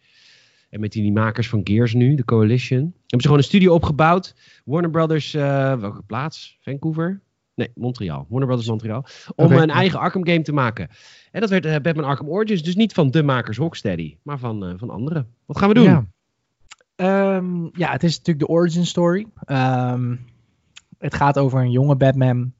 En met die, makers van Gears nu, de Coalition. Hebben ze gewoon een studio opgebouwd. Warner Brothers, welke plaats? Vancouver? Nee, Montreal. Warner Brothers Montreal. Om een eigen Arkham game te maken. En dat werd Batman Arkham Origins. Dus niet van de makers Rocksteady, maar van, van anderen. Wat gaan we doen? Ja. Ehm, ja, het is natuurlijk de origin story. Ehm, het gaat over een jonge Batman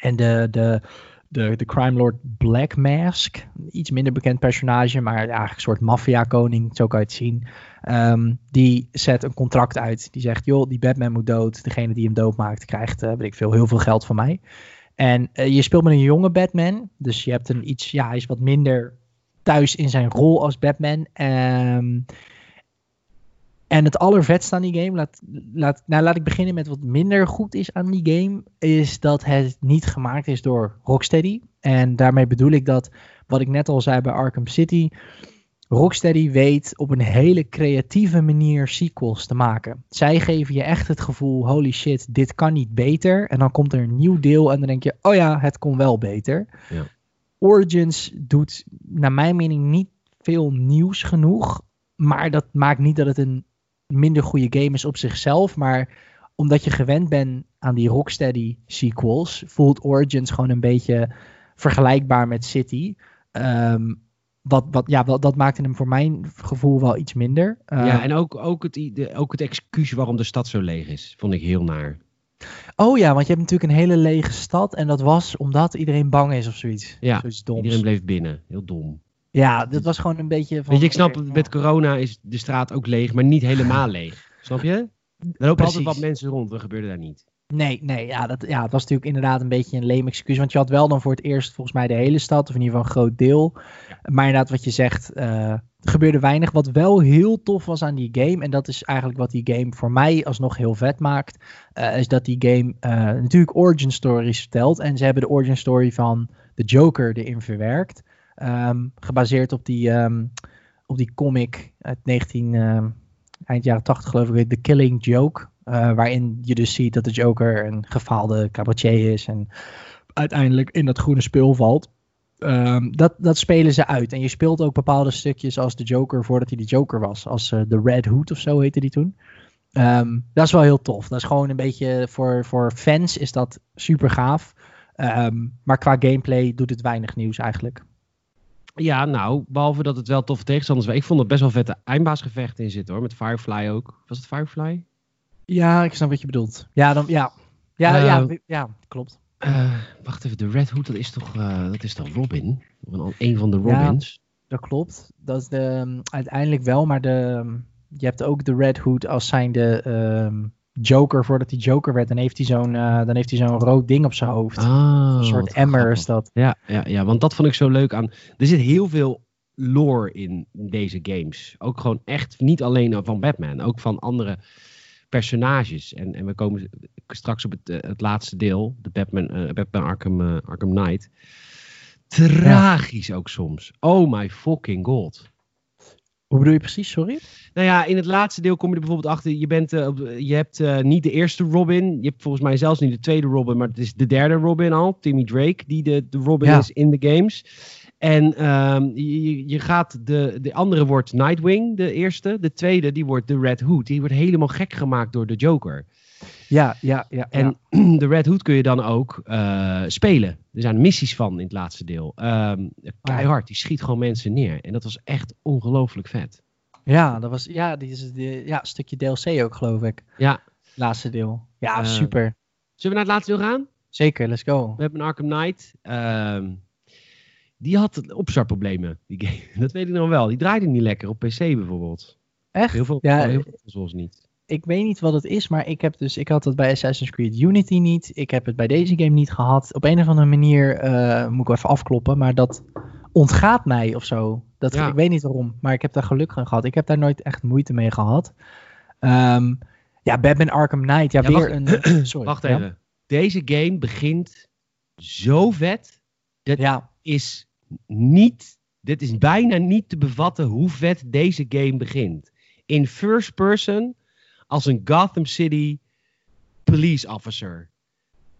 en de, de, de, de crime lord Black Mask. Iets minder bekend personage, maar eigenlijk een soort maffia-koning, zo kan je het zien. Ehm, die zet een contract uit. Die zegt, joh, die Batman moet dood. Degene die hem doodmaakt krijgt, weet ik veel, heel veel geld van mij. En eh, je speelt met een jonge Batman. Dus je hebt een iets, ja, hij is wat minder thuis in zijn rol als Batman. Ehm, en het allervetste aan die game, laat, laat, nou laat ik beginnen met wat minder goed is aan die game, is dat het niet gemaakt is door Rocksteady. En daarmee bedoel ik dat, wat ik net al zei bij Arkham City, Rocksteady weet op een hele creatieve manier sequels te maken. Zij geven je echt het gevoel, holy shit, dit kan niet beter. En dan komt er een nieuw deel en dan denk je, oh ja, het kon wel beter. Ja. Origins doet naar mijn mening niet veel nieuws genoeg. Maar dat maakt niet dat het een minder goede game is op zichzelf. Maar omdat je gewend bent aan die Rocksteady sequels, voelt Origins gewoon een beetje vergelijkbaar met City. Ehm, wat, wat, ja, wel, dat maakte hem voor mijn gevoel wel iets minder. Ja, Ehm, en ook, ook, het, ook het excuus waarom de stad zo leeg is, vond ik heel naar. Oh ja, want je hebt natuurlijk een hele lege stad. En dat was omdat iedereen bang is of zoiets. Ja, Zoiets doms. Iedereen bleef binnen. Heel dom. Ja, dat was gewoon een beetje van... Weet je, ik snap, met corona is de straat ook leeg, maar niet helemaal [LAUGHS] leeg. Snap je? Er lopen altijd wat mensen rond, dat gebeurde daar niet. Nee, nee ja, dat, ja, het was natuurlijk inderdaad een beetje een leem excuus. Want je had wel dan voor het eerst volgens mij de hele stad, of in ieder geval een groot deel. Maar inderdaad, wat je zegt, eh, er gebeurde weinig. Wat wel heel tof was aan die game, en dat is eigenlijk wat die game voor mij alsnog heel vet maakt, eh, is dat die game eh, natuurlijk origin stories vertelt. En ze hebben de origin story van de Joker erin verwerkt. Ehm, gebaseerd op die, ehm, op die comic uit 19, ehm, eind jaren 80 geloof ik, The Killing Joke. eh, waarin je dus ziet dat de Joker een gefaalde cabaretier is en uiteindelijk in dat groene spul valt. Dat, dat spelen ze uit. En je speelt ook bepaalde stukjes als de Joker voordat hij de Joker was. Als eh, de Red Hood of zo heette die toen. Dat is wel heel tof. Dat is gewoon een beetje voor, voor fans is dat super gaaf. Maar qua gameplay doet het weinig nieuws eigenlijk. Ja, nou, behalve dat het wel toffe tegenstanders waren. Ik vond er best wel vette eindbaasgevechten in zitten hoor. Met Firefly ook. Was het Firefly? Ja, ik snap wat je bedoelt. Ja, dan, ja. Ja, Eh, ja, ja, klopt. Eh, wacht even, de Red Hood, dat is toch, eh, dat is toch Robin? Of Een, een van de Robins? Dat klopt. Dat is de, um, uiteindelijk wel, maar de, um, je hebt ook de Red Hood als zijnde um, Joker voordat hij Joker werd. Dan heeft hij zo'n uh, dan heeft hij zo'n rood ding op zijn hoofd. Ah, een soort emmer is dat. Ja, ja, ja, want dat vond ik zo leuk aan. Er zit heel veel lore in deze games. Ook gewoon echt niet alleen van Batman, ook van andere personages. En, en we komen straks op het, uh, het laatste deel, de Batman, uh, Batman Arkham, uh, Arkham Knight. Tragisch ja. ook soms. Oh my fucking god. Hoe bedoel je precies, sorry? Nou ja, in het laatste deel kom je er bijvoorbeeld achter. Je, bent, uh, je hebt uh, niet de eerste Robin. Je hebt volgens mij zelfs niet de tweede Robin. Maar het is de derde Robin al. Timmy Drake, die de, de Robin ja. is in de games. En um, je, je gaat de, de andere wordt Nightwing, de eerste. De tweede, die wordt de Red Hood. Die wordt helemaal gek gemaakt door de Joker. Ja, ja, ja. En ja. [CLEARS THROAT] de Red Hood kun je dan ook uh, spelen. Er zijn missies van in het laatste deel. Um, keihard, die schiet gewoon mensen neer. En dat was echt ongelooflijk vet. Ja, dat was ja, die is ja, een stukje DLC ook, geloof ik. Ja. Laatste deel. Ja, uh, super. Zullen we naar het laatste deel gaan? Zeker, let's go. We hebben een Arkham Knight. Um, die had opstartproblemen. Die game. [LAUGHS] Dat weet ik nog wel. Die draaide niet lekker op PC bijvoorbeeld. Echt? Heel veel, ja, heel veel zoals niet. Ik weet niet wat het is, maar ik heb dus ik had het bij Assassin's Creed Unity niet. Ik heb het bij deze game niet gehad. Op een of andere manier uh, moet ik even afkloppen, maar dat ontgaat mij of zo. Dat, Ja. Ik weet niet waarom, maar ik heb daar geluk aan gehad. Ik heb daar nooit echt moeite mee gehad. Ehm, ja, Batman Arkham Knight. Ja, Ja, weer wacht- een... [CLEARS THROAT] Sorry. Wacht ja? even. Deze game begint zo vet. Dat is niet. Dit is bijna niet te bevatten hoe vet deze game begint. In first person als een Gotham City police officer.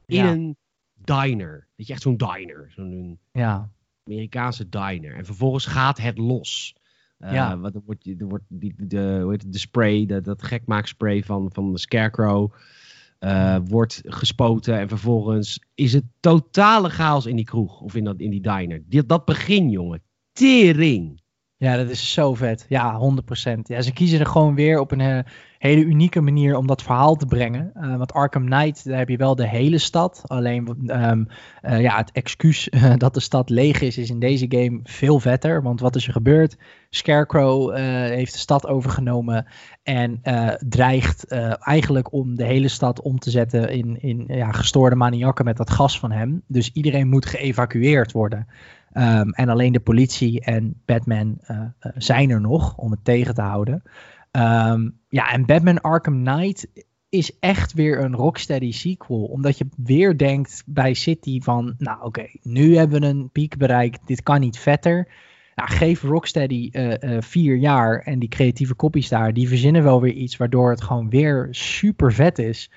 In Ja. een diner. Weet je, echt zo'n diner. Zo'n ja, Amerikaanse diner. En vervolgens gaat het los. Eh, Ja. wat, er wordt, er wordt die, de, hoe heet het, de spray, de, dat gekmaakspray van, van de Scarecrow, eh, wordt gespoten. En vervolgens is het totale chaos in die kroeg of in, dat, in die diner. Die, dat begin, jongen. Tering. ja, dat is zo vet. Ja, 100%. Ja, ze kiezen er gewoon weer op een eh, hele unieke manier om dat verhaal te brengen. Eh, want Arkham Knight, daar heb je wel de hele stad. Alleen ehm, eh, ja, het excuus [LAUGHS] dat de stad leeg is, is in deze game veel vetter. Want wat is er gebeurd? Scarecrow eh, heeft de stad overgenomen en dreigt eigenlijk om de hele stad om te zetten in, in ja, gestoorde maniakken met dat gas van hem. Dus iedereen moet geëvacueerd worden. Um, en alleen de politie en Batman zijn er nog om het tegen te houden. Um, ja, en Batman Arkham Knight is echt weer een Rocksteady sequel. Omdat je weer denkt bij City van, nou oké, nu hebben we een piek bereikt. Dit kan niet vetter. Nou, geef Rocksteady uh, vier jaar en die creatieve koppies daar, die verzinnen wel weer iets waardoor het gewoon weer super vet is.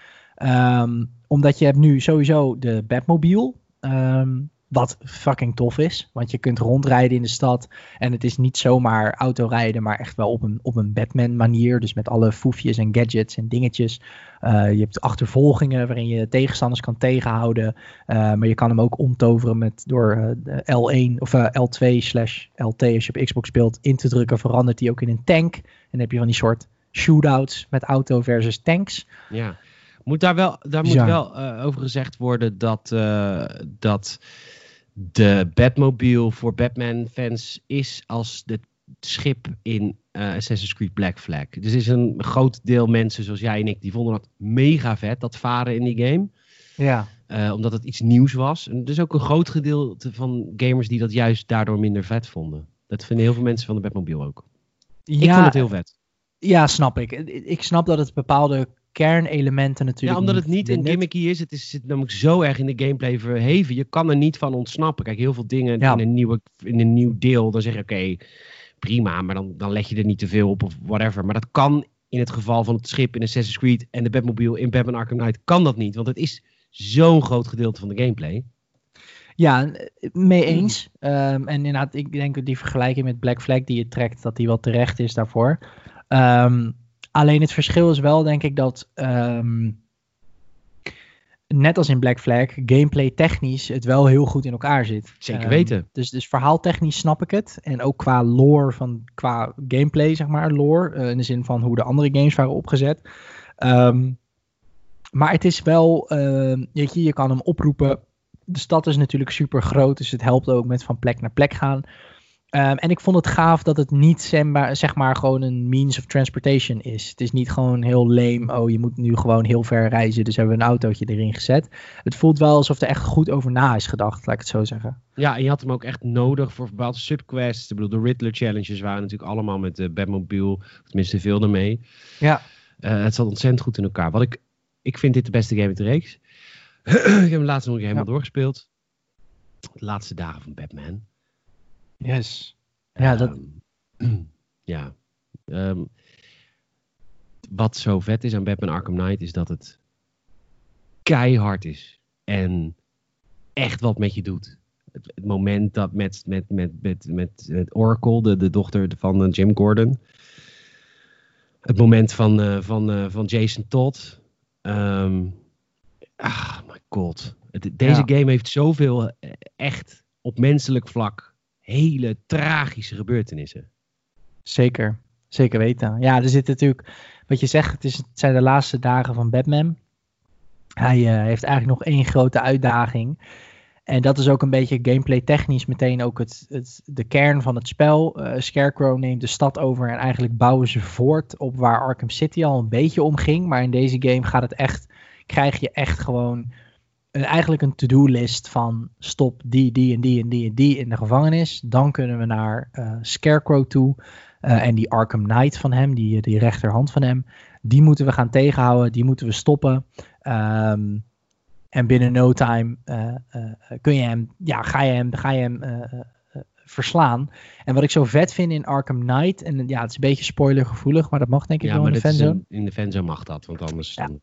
Um, omdat je hebt nu sowieso de Batmobile. Um, wat fucking tof is. Want je kunt rondrijden in de stad. En het is niet zomaar autorijden, maar echt wel op een, op een Batman manier. Dus met alle foefjes en gadgets en dingetjes. Uh, je hebt achtervolgingen waarin je tegenstanders kan tegenhouden. Uh, maar je kan hem ook omtoveren met door uh, L1 of L2 slash LT als je op Xbox speelt in te drukken. Verandert die ook in een tank. En dan heb je van die soort shootouts met auto versus tanks. Ja. Moet daar wel, daar moet Ja. wel over gezegd worden dat, dat de Batmobile voor Batman-fans is als het schip in uh, Assassin's Creed Black Flag. Dus is een groot deel mensen zoals jij en ik, die vonden dat mega vet, dat varen in die game. Ja. Uh, omdat het iets nieuws was. En er is ook een groot gedeelte van gamers die dat juist daardoor minder vet vonden. Dat vinden heel veel mensen van de Batmobile ook. Ja, ik vond het heel vet. Ja, snap ik. Ik snap dat het bepaalde kernelementen natuurlijk. Ja, omdat het niet een gimmicky is. Het is, zit namelijk zo erg in de gameplay verheven. Je kan er niet van ontsnappen. Kijk, heel veel dingen Ja. in, een nieuwe, in een nieuw deel. Dan zeg je, oké, prima. Maar dan, dan leg je er niet te veel op of whatever. Maar dat kan in het geval van het schip in Assassin's Creed en de Batmobile in Batman Arkham Knight. Kan dat niet. Want het is zo'n groot gedeelte van de gameplay. Ja, mee eens. Um, en inderdaad, ik denk dat die vergelijking met Black Flag die je trekt, dat die wel terecht is daarvoor. Um, alleen het verschil is wel, denk ik, dat um, net als in Black Flag, gameplay technisch het wel heel goed in elkaar zit. Zeker weten. dus, dus verhaaltechnisch snap ik het. En ook qua lore, van, qua gameplay, zeg maar, lore. Uh, in de zin van hoe de andere games waren opgezet. maar het is wel, uh, je kan hem oproepen de stad is natuurlijk super groot, dus het helpt ook met van plek naar plek gaan. Um, en ik vond het gaaf dat het niet zeg maar gewoon een means of transportation is. Het is niet gewoon heel lame, oh je moet nu gewoon heel ver reizen, dus hebben we een autootje erin gezet. Het voelt wel alsof er echt goed over na is gedacht, laat ik het zo zeggen. Ja, en je had hem ook echt nodig voor bepaalde subquests. Ik bedoel, de Riddler challenges waren natuurlijk allemaal met de Batmobile, tenminste veel ermee. Ja. Uh, het zat ontzettend goed in elkaar. Wat ik, ik vind dit de beste game in de reeks. [CLEARS THROAT] ik heb hem laatst nog helemaal ja. doorgespeeld. De laatste dagen van Batman. Yes. Ja, dat... Um, [CLEARS THROAT] ja. Ehm, wat zo vet is aan Batman Arkham Knight is dat het keihard is. En echt wat met je doet. Het, het moment dat met, met, met, met, met, met Oracle, de, de dochter van eh, Jim Gordon. Het moment van, eh, van, eh, van Jason Todd. Ehm, ah, my god. Het- deze Ja. game heeft zoveel echt op menselijk vlak hele tragische gebeurtenissen. Zeker, zeker weten. Ja, er zit natuurlijk, wat je zegt, het, is, het zijn de laatste dagen van Batman. Hij eh, heeft eigenlijk nog één grote uitdaging. En dat is ook een beetje gameplay technisch meteen ook het, het, de kern van het spel. Eh, Scarecrow neemt de stad over en eigenlijk bouwen ze voort op waar Arkham City al een beetje om ging. Maar in deze game gaat het echt, krijg je echt gewoon eigenlijk een to-do-list van stop die, die en die en die en die in de gevangenis. Dan kunnen we naar eh, Scarecrow toe. Eh, en die Arkham Knight van hem, die, die rechterhand van hem, die moeten we gaan tegenhouden, die moeten we stoppen. Ehm, en binnen no time eh, eh, kun je hem, ja, ga je hem, ga je hem eh, eh, eh, verslaan. En wat ik zo vet vind in Arkham Knight, en ja, het is een beetje spoilergevoelig, maar dat mag denk ik Ja, wel in de fanzone. een- in de fanzone mag dat, want anders... Ja. dan-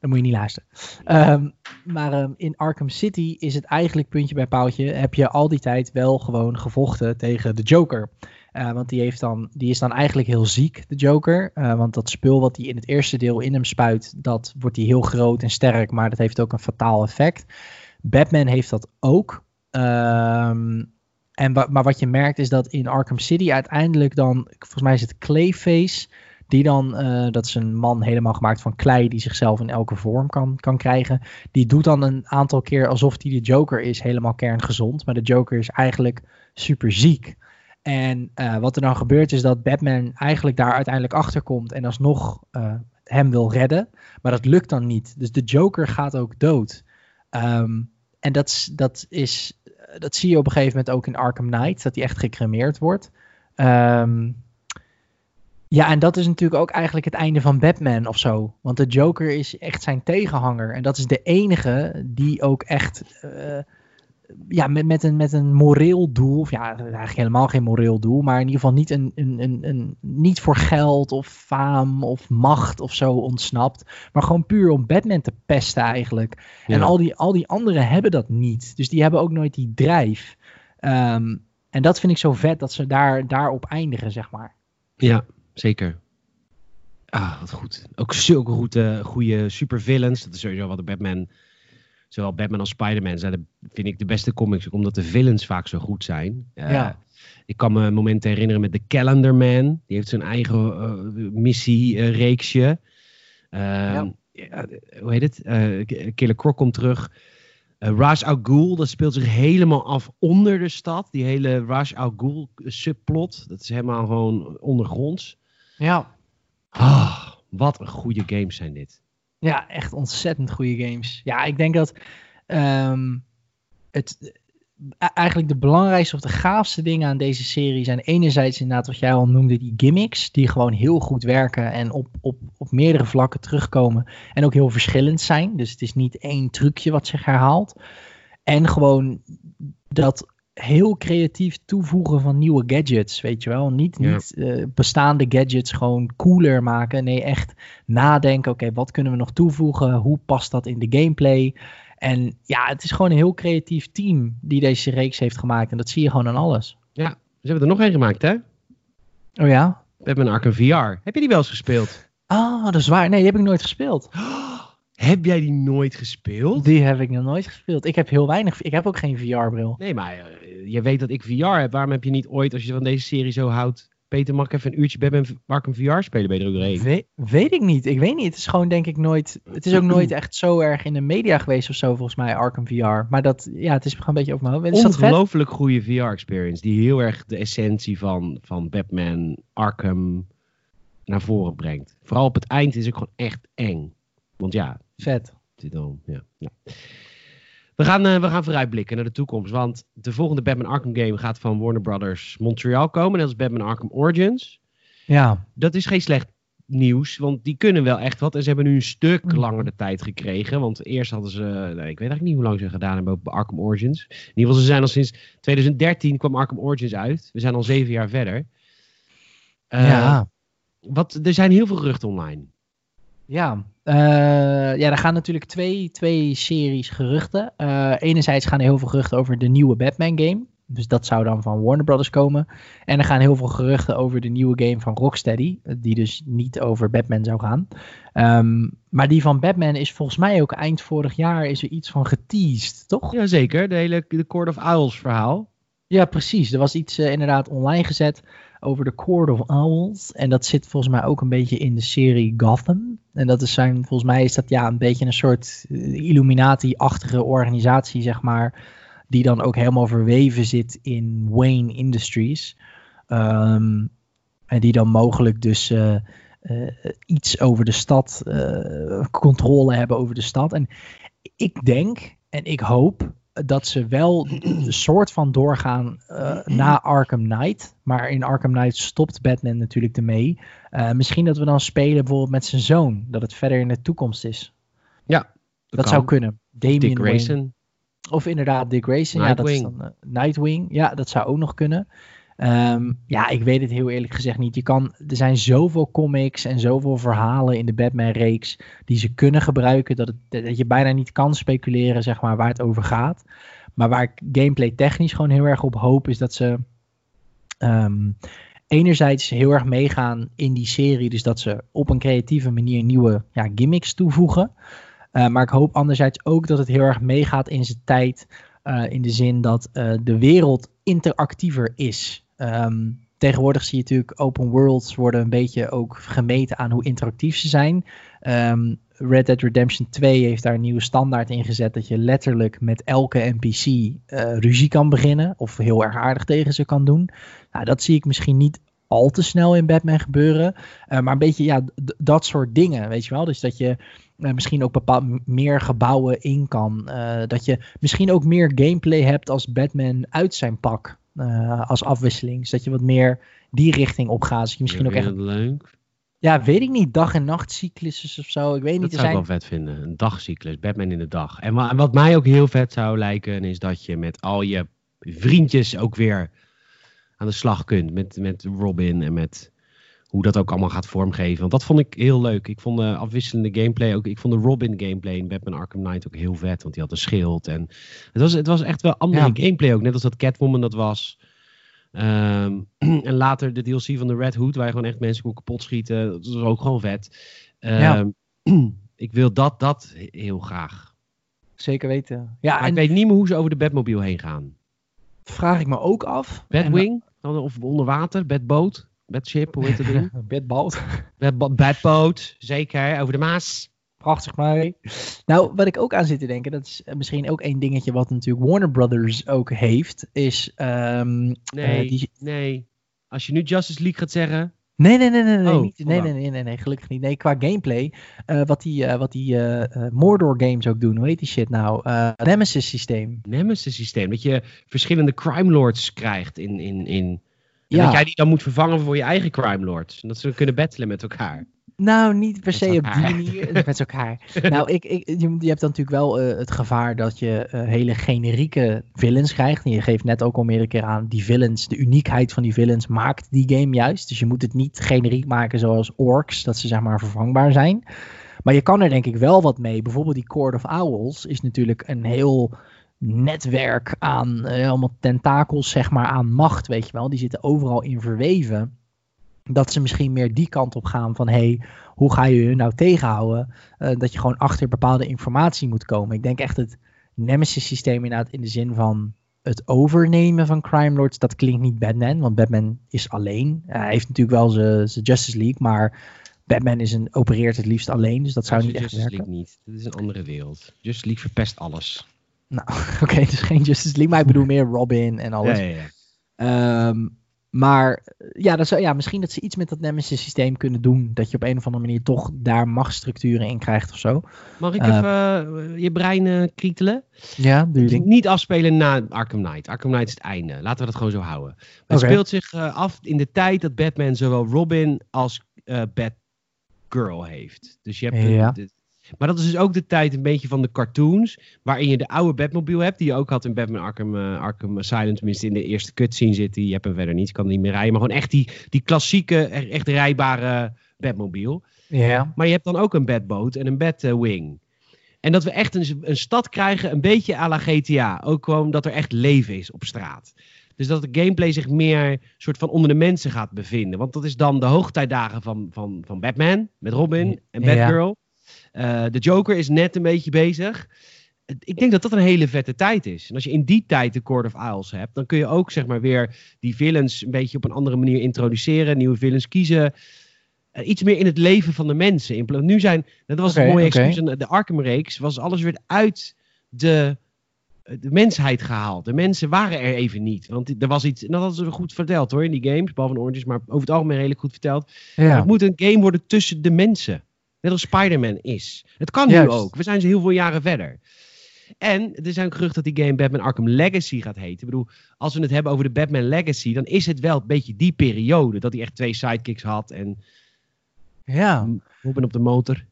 Dan moet je niet luisteren. Ehm, maar ehm, in Arkham City is het eigenlijk puntje bij paaltje. Heb je al die tijd wel gewoon gevochten tegen de Joker. Eh, want die, heeft dan, die is dan eigenlijk heel ziek, de Joker. Eh, want dat spul wat hij in het eerste deel in hem spuit, dat wordt hij heel groot en sterk. Maar dat heeft ook een fataal effect. Batman heeft dat ook. Ehm, en maar wat je merkt is dat in Arkham City uiteindelijk dan, volgens mij is het Clayface, die dan, eh, dat is een man helemaal gemaakt van klei die zichzelf in elke vorm kan, kan krijgen. Die doet dan een aantal keer alsof hij de Joker is, helemaal kerngezond. Maar de Joker is eigenlijk super ziek. En eh, wat er dan gebeurt is dat Batman eigenlijk daar uiteindelijk achter komt en alsnog eh, hem wil redden. Maar dat lukt dan niet. Dus de Joker gaat ook dood. Ehm, en dat, dat, is, dat zie je op een gegeven moment ook in Arkham Knight, dat hij echt gecremeerd wordt. Ehm, ja, en dat is natuurlijk ook eigenlijk het einde van Batman of zo. Want de Joker is echt zijn tegenhanger. En dat is de enige die ook echt eh, ja, met, met, een, met een moreel doel, of ja, eigenlijk helemaal geen moreel doel, maar in ieder geval niet, een, een, een, een, niet voor geld of faam of macht of zo ontsnapt, maar gewoon puur om Batman te pesten eigenlijk. En al die, al die anderen hebben dat niet. Dus die hebben ook nooit die drijf. Ehm, en dat vind ik zo vet dat ze daar, daarop eindigen, zeg maar. Ja, zeker. Ah, wat goed. Ook zulke goede, goede supervillains. Dat is sowieso wat de Batman... Zowel Batman als Spider-Man zijn, de, vind ik, de beste comics. ook Omdat de villains vaak zo goed zijn. Eh, Ja. Ik kan me momenten herinneren met de Calendar Man. Die heeft zijn eigen eh, missie-reeksje. Ja. hoe heet het? Eh, Killer Croc komt terug. Eh Ra's al Ghul, dat speelt zich helemaal af onder de stad. Die hele Ra's al Ghul subplot. Dat is helemaal gewoon ondergronds. Ja. Ah, wat een goede games zijn dit. Ja, echt ontzettend goede games. Ja, ik denk dat ehm, het e- eigenlijk de belangrijkste of de gaafste dingen aan deze serie zijn enerzijds inderdaad wat jij al noemde, die gimmicks, die gewoon heel goed werken en op, op, op meerdere vlakken terugkomen en ook heel verschillend zijn. Dus het is niet één trucje wat zich herhaalt. En gewoon dat heel creatief toevoegen van nieuwe gadgets, weet je wel. Niet, Ja. niet eh, bestaande gadgets gewoon cooler maken. Nee, echt nadenken, oké, wat kunnen we nog toevoegen? Hoe past dat in de gameplay? En ja, het is gewoon een heel creatief team die deze reeks heeft gemaakt. En dat zie je gewoon aan alles. Ze hebben er nog één gemaakt, hè? Oh ja? Batman Arkham VR. Heb je die wel eens gespeeld? Ah, dat is waar. Nee, die heb ik nooit gespeeld. [GASPS] Heb jij die nooit gespeeld? Die heb ik nog nooit gespeeld. Ik heb heel weinig. Ik heb ook geen VR-bril. Nee, maar eh, je weet dat ik VR heb. Waarom heb je niet ooit, als je van deze serie zo houdt... Peter, mag ik even een uurtje Batman Arkham VR spelen bij de? We- weet ik niet. Ik weet niet. Het is gewoon denk ik nooit. Het is ook [CLEARS THROAT] nooit echt zo erg in de media geweest of zo, volgens mij, Arkham VR. Maar dat, ja, het is gewoon een beetje over mijn hoofd. Is dat? Ongelooflijk goede VR-experience. Die heel erg de essentie van, van Batman Arkham naar voren brengt. Vooral op het eind is het gewoon echt eng. Want ja, Vet. ja. ja. We, gaan, eh, we gaan vooruitblikken naar de toekomst. Want de volgende Batman Arkham game gaat van Warner Brothers Montreal komen. Dat is Batman Arkham Origins. Ja. Dat is geen slecht nieuws, want die kunnen wel echt wat. En ze hebben nu een stuk Mhm. langer de tijd gekregen. Want eerst hadden ze, nou, ik weet eigenlijk niet hoe lang ze gedaan hebben op Arkham Origins. In ieder geval, ze zijn al sinds 2013 kwam Arkham Origins uit. We zijn al zeven jaar verder. Eh, ja. wat, er zijn heel veel geruchten online. Ja, uh, ja, er gaan natuurlijk twee, twee series geruchten. Uh, enerzijds gaan er heel veel geruchten over de nieuwe Batman game. Dus dat zou dan van Warner Brothers komen. En er gaan heel veel geruchten over de nieuwe game van Rocksteady. Die dus niet over Batman zou gaan. Um, maar die van Batman is volgens mij ook eind vorig jaar is er iets van geteased, toch? Jazeker, de hele de Court of Owls verhaal. Ja, precies. Er was iets uh, inderdaad online gezet over de Court of Owls. En dat zit volgens mij ook een beetje in de serie Gotham. En dat is zijn, volgens mij is dat ja een beetje een soort Illuminati-achtige organisatie, zeg maar die dan ook helemaal verweven zit in Wayne Industries. Um, en die dan mogelijk dus uh, iets over de stad, controle hebben over de stad. En ik denk en ik hoop dat ze wel een soort van doorgaan na Arkham Knight. Maar in Arkham Knight stopt Batman natuurlijk ermee. misschien dat we dan spelen bijvoorbeeld met zijn zoon. Dat het verder in de toekomst is. Ja, dat, dat zou kunnen. Damien Dick Grayson. Wayne. Of inderdaad Dick Grayson. Ja, dat is dan, uh, Nightwing. Ja, dat zou ook nog kunnen. Um, ja, ik weet het heel eerlijk gezegd niet. Je kan, er zijn zoveel comics en zoveel verhalen in de Batman-reeks die ze kunnen gebruiken dat, het, dat je bijna niet kan speculeren zeg maar, waar het over gaat. Maar waar ik gameplay technisch gewoon heel erg op hoop is dat ze um, enerzijds heel erg meegaan in die serie. Dus dat ze op een creatieve manier nieuwe ja, gimmicks toevoegen. Uh, maar ik hoop anderzijds ook dat het heel erg meegaat in zijn tijd. Uh, in de zin dat uh, de wereld interactiever is. Um, tegenwoordig zie je natuurlijk open worlds worden een beetje ook gemeten aan hoe interactief ze zijn. Um, Red Dead Redemption 2 heeft daar een nieuwe standaard in gezet dat je letterlijk met elke NPC uh, ruzie kan beginnen of heel erg aardig tegen ze kan doen. Nou, dat zie ik misschien niet al te snel in Batman gebeuren, uh, maar een beetje ja, dat soort dingen, weet je wel. Dus dat je uh, misschien ook bepaald meer gebouwen in kan. Dat je misschien ook meer gameplay hebt als Batman uit zijn pak. Uh, als afwisseling. Dus dat je wat meer die richting op gaat. Dus je misschien ook echt. leuk? Ja, weet ik niet. Dag- en nachtcycluses of zo. Ik weet dat niet. zou ik wel vet vinden. Een dagcyclus. Batman in de dag. En wa wat mij ook heel vet zou lijken. Is dat je met al je vriendjes ook weer aan de slag kunt. Met, met Robin en met hoe dat ook allemaal gaat vormgeven. Want dat vond ik heel leuk. Ik vond de afwisselende gameplay ook. Ik vond de Robin gameplay in Batman Arkham Knight ook heel vet. Want die had een schild. En het was, het was echt wel andere ja. gameplay ook. Net als dat Catwoman dat was. Um, [CLEARS THROAT] en later de DLC van de Red Hood. Waar je gewoon echt mensen kon kapot schieten. Dat was ook gewoon vet. Um, ja. [CLEARS THROAT] ik wil dat, dat heel graag. Zeker weten. Ja, maar en... ik weet niet meer hoe ze over de Batmobile heen gaan. Vraag ik me ook af. Batwing? En... Of onder water? Batboot? Bedship, hoe heet dat ding? [LAUGHS] Bedboot. Bed, bedboot, zeker, over de Maas. Prachtig maar. Nou, wat ik ook aan zit te denken, dat is misschien ook één dingetje wat natuurlijk Warner Brothers ook heeft, is... Um, nee, uh, die... nee. Als je nu Justice League gaat zeggen... Nee, nee, nee, nee, nee, oh, niet, nee, nee, nee, nee, nee, gelukkig niet. Nee, qua gameplay, uh, wat die, uh, wat die uh, Mordor games ook doen, hoe heet die shit nou? Nemesis systeem. Nemesis systeem, dat je verschillende crime lords krijgt in, in, in ja. dat jij die dan moet vervangen voor je eigen crime lords. En dat ze kunnen battelen met elkaar. Nou, niet per se op die manier. [LAUGHS] met elkaar. [LAUGHS] nou, ik, ik, je, je, hebt dan natuurlijk wel uh, het gevaar dat je uh, hele generieke villains krijgt. En je geeft net ook al meerdere keer aan, die villains, de uniekheid van die villains maakt die game juist. Dus je moet het niet generiek maken zoals orks, dat ze zeg maar vervangbaar zijn. Maar je kan er denk ik wel wat mee. Bijvoorbeeld die Court of Owls is natuurlijk een heel netwerk aan uh, allemaal tentakels, zeg maar, aan macht, weet je wel. Die zitten overal in verweven. Dat ze misschien meer die kant op gaan van, hey, hoe ga je hun nou tegenhouden? Uh, dat je gewoon achter bepaalde informatie moet komen. Ik denk echt het Nemesis systeem inderdaad in de zin van het overnemen van crime lords, dat klinkt niet Batman, want Batman is alleen. Hij heeft natuurlijk wel zijn Justice League, maar Batman is een, opereert het liefst alleen, dus dat zou niet echt Justice werken. League niet. Dit is een andere wereld. Justice League verpest alles. Nou, [LAUGHS] oké, okay, dus geen Justice League, maar ik bedoel meer Robin en alles. Ja, ja, ja. Um, maar ja, dat zou, ja, misschien dat ze iets met dat Nemesis systeem kunnen doen. Dat je op een of andere manier toch daar machtsstructuren in krijgt of zo. Mag ik uh, even uh, je brein uh, krietelen? Ja, doe Niet afspelen na Arkham Knight. Arkham Knight is het einde. Laten we dat gewoon zo houden. Het okay. speelt zich af in de tijd dat Batman zowel Robin als Batgirl heeft. Dus je hebt ja. de, Maar dat is dus ook de tijd een beetje van de cartoons. Waarin je de oude Batmobile hebt. Die je ook had in Batman Arkham, uh, Arkham Asylum. Tenminste in de eerste cutscene zit. Die je hebt hem verder niet. Kan niet meer rijden. Maar gewoon echt die, die klassieke, echt rijbare Batmobile. Ja. Maar je hebt dan ook een Batboat en een Batwing. En dat we echt een, een stad krijgen, een beetje à la GTA. Ook gewoon dat er echt leven is op straat. Dus dat de gameplay zich meer soort van onder de mensen gaat bevinden. Want dat is dan de hoogtijdagen van, van, van Batman met Robin en Batgirl. Uh, de Joker is net een beetje bezig. Ik denk dat dat een hele vette tijd is. En als je in die tijd de Court of Owls hebt, dan kun je ook zeg maar weer die villains een beetje op een andere manier introduceren. Nieuwe villains kiezen. Uh, iets meer in het leven van de mensen. Nu zijn, dat was okay, een mooie okay. excuus. De Arkham-reeks was alles weer uit de de mensheid gehaald. De mensen waren er even niet. Want er was iets, en dat hadden ze goed verteld hoor in die games, behalve in Oranges, maar over het algemeen redelijk goed verteld. Ja. Het moet een game worden tussen de mensen. Net als Spider-Man is. Het kan Juist. nu ook. We zijn ze heel veel jaren verder. En er zijn geruchten dat die game Batman Arkham Legacy gaat heten. Ik bedoel, als we het hebben over de Batman Legacy, dan is het wel een beetje die periode. Dat hij echt twee sidekicks had en... Ja. Robin op de motor.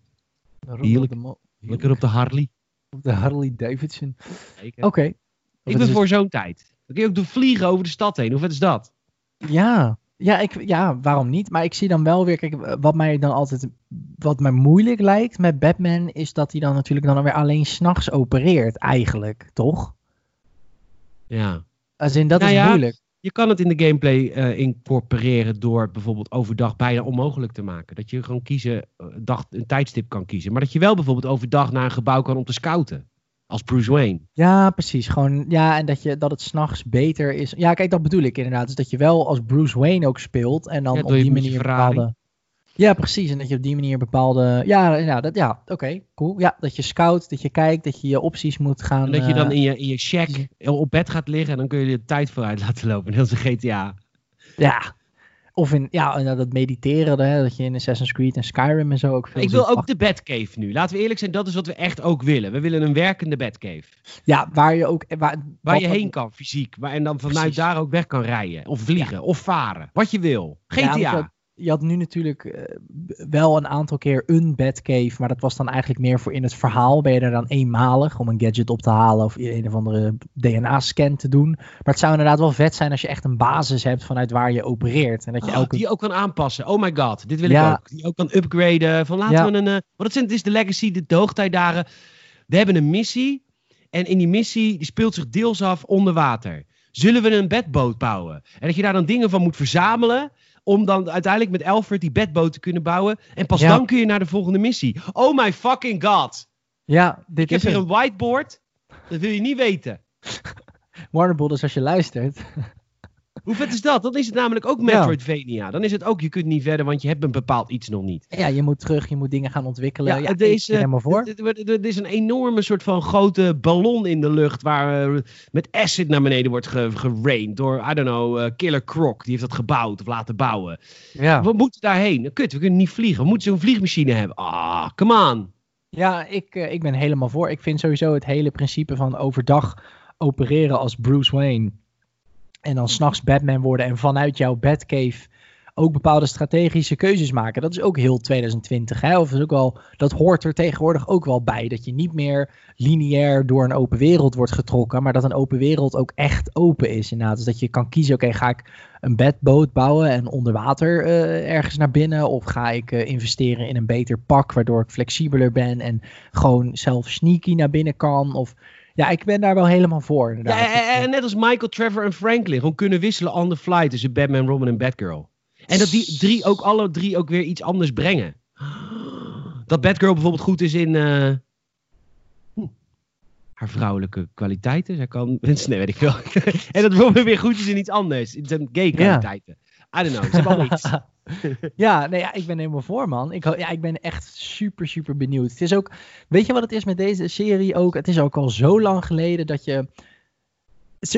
Heerlijk. Lekker op de Harley. Op de Harley Davidson. Oké. Okay. Ik ben voor zo'n tijd. Dan kun je ook vliegen over de stad heen. Hoe vet is dat? Ja. Ja, ik, ja, waarom niet? Maar ik zie dan wel weer, kijk, wat mij dan altijd, wat mij moeilijk lijkt met Batman, is dat hij dan natuurlijk dan weer alleen s'nachts opereert, eigenlijk, toch? Ja. Als in, dat nou is ja, moeilijk. Je kan het in de gameplay uh, incorporeren door bijvoorbeeld overdag bijna onmogelijk te maken. Dat je gewoon kiezen, uh, dag, een tijdstip kan kiezen. Maar dat je wel bijvoorbeeld overdag naar een gebouw kan om te scouten. Als Bruce Wayne. Ja, precies. Gewoon, ja, en dat, je, dat het s'nachts beter is. Ja, kijk, dat bedoel ik inderdaad. Dus dat je wel als Bruce Wayne ook speelt. En dan ja, op die manier bepaalde... Ja, precies. En dat je op die manier bepaalde. Ja, ja, dat, ja oké, cool. Ja, dat je scout, dat je kijkt, dat je je opties moet gaan. En dat je dan uh, in je, in je check op bed gaat liggen en dan kun je de tijd vooruit [LAUGHS] laten lopen. Net als een GTA. Ja. Of in, ja, en dat mediteren, hè, dat je in Assassin's Creed en Skyrim en zo ook veel Ik wil ook de Batcave nu. Laten we eerlijk zijn, dat is wat we echt ook willen. We willen een werkende Batcave. Ja, waar je ook... Waar, waar je heen kan, fysiek. Waar, en dan vanuit Precies. daar ook weg kan rijden. Of vliegen, ja. of varen. Wat je wil. GTA. Ja, je had nu natuurlijk uh, wel een aantal keer een Batcave, maar dat was dan eigenlijk meer voor in het verhaal. Ben je er dan eenmalig om een gadget op te halen of een of andere DNA-scan te doen. Maar het zou inderdaad wel vet zijn als je echt een basis hebt vanuit waar je opereert. En dat je oh, elke... Die ook kan aanpassen. Oh my god, dit wil ja. ik ook. Die ook kan upgraden. Van laten ja. we een. Uh, wat het is de legacy, de, de hoogtijdagen. We hebben een missie. En in die missie die speelt zich deels af onder water. Zullen we een bedboot bouwen? En dat je daar dan dingen van moet verzamelen om dan uiteindelijk met Alfred die bedboot te kunnen bouwen. En pas ja. dan kun je naar de volgende missie. Oh my fucking god. Ja, dit Ik heb hier een whiteboard. Dat wil je niet weten. [LAUGHS] Warner Brothers, als je luistert. Hoe vet is dat? Dan is het namelijk ook Metroidvania. Dan is het ook, je kunt niet verder, want je hebt een bepaald iets nog niet. Ja, je moet terug, je moet dingen gaan ontwikkelen. Ja, ja er is, helemaal voor. Er is een enorme soort van grote ballon in de lucht waar uh, met acid naar beneden wordt gerained door, I don't know, uh, Killer Croc. Die heeft dat gebouwd of laten bouwen. Ja. We moeten daarheen. Kut, we kunnen niet vliegen. We moeten zo'n vliegmachine hebben. Ah, come on. Ja, ik, uh, ik ben helemaal voor. Ik vind sowieso het hele principe van overdag opereren als Bruce Wayne en dan s'nachts Batman worden en vanuit jouw Batcave ook bepaalde strategische keuzes maken. Dat is ook heel 2020. Hè? Of is ook wel, dat hoort er tegenwoordig ook wel bij. Dat je niet meer lineair door een open wereld wordt getrokken, maar dat een open wereld ook echt open is. Inderdaad. Dus dat je kan kiezen, oké, okay, ga ik een bedboot bouwen en onder water uh, ergens naar binnen? Of ga ik uh, investeren in een beter pak, waardoor ik flexibeler ben en gewoon zelf sneaky naar binnen kan? Of ja, ik ben daar wel helemaal voor. Inderdaad. Ja, en net als Michael, Trevor en Franklin. Gewoon kunnen wisselen on the fly tussen Batman, Robin en Batgirl. En dat die drie ook alle drie ook weer iets anders brengen. Dat Batgirl bijvoorbeeld goed is in uh, haar vrouwelijke kwaliteiten. Zij kan mensen, [LAUGHS] nee weet ik veel. [LAUGHS] en dat Robin weer goed is in iets anders. In zijn gay kwaliteiten. I don't know, ze hebben iets. [LAUGHS] ja, nee, ja, ik ben helemaal voor, man. Ik, ja, ik ben echt super, super benieuwd. Het is ook, weet je wat het is met deze serie ook? Het is ook al zo lang geleden dat je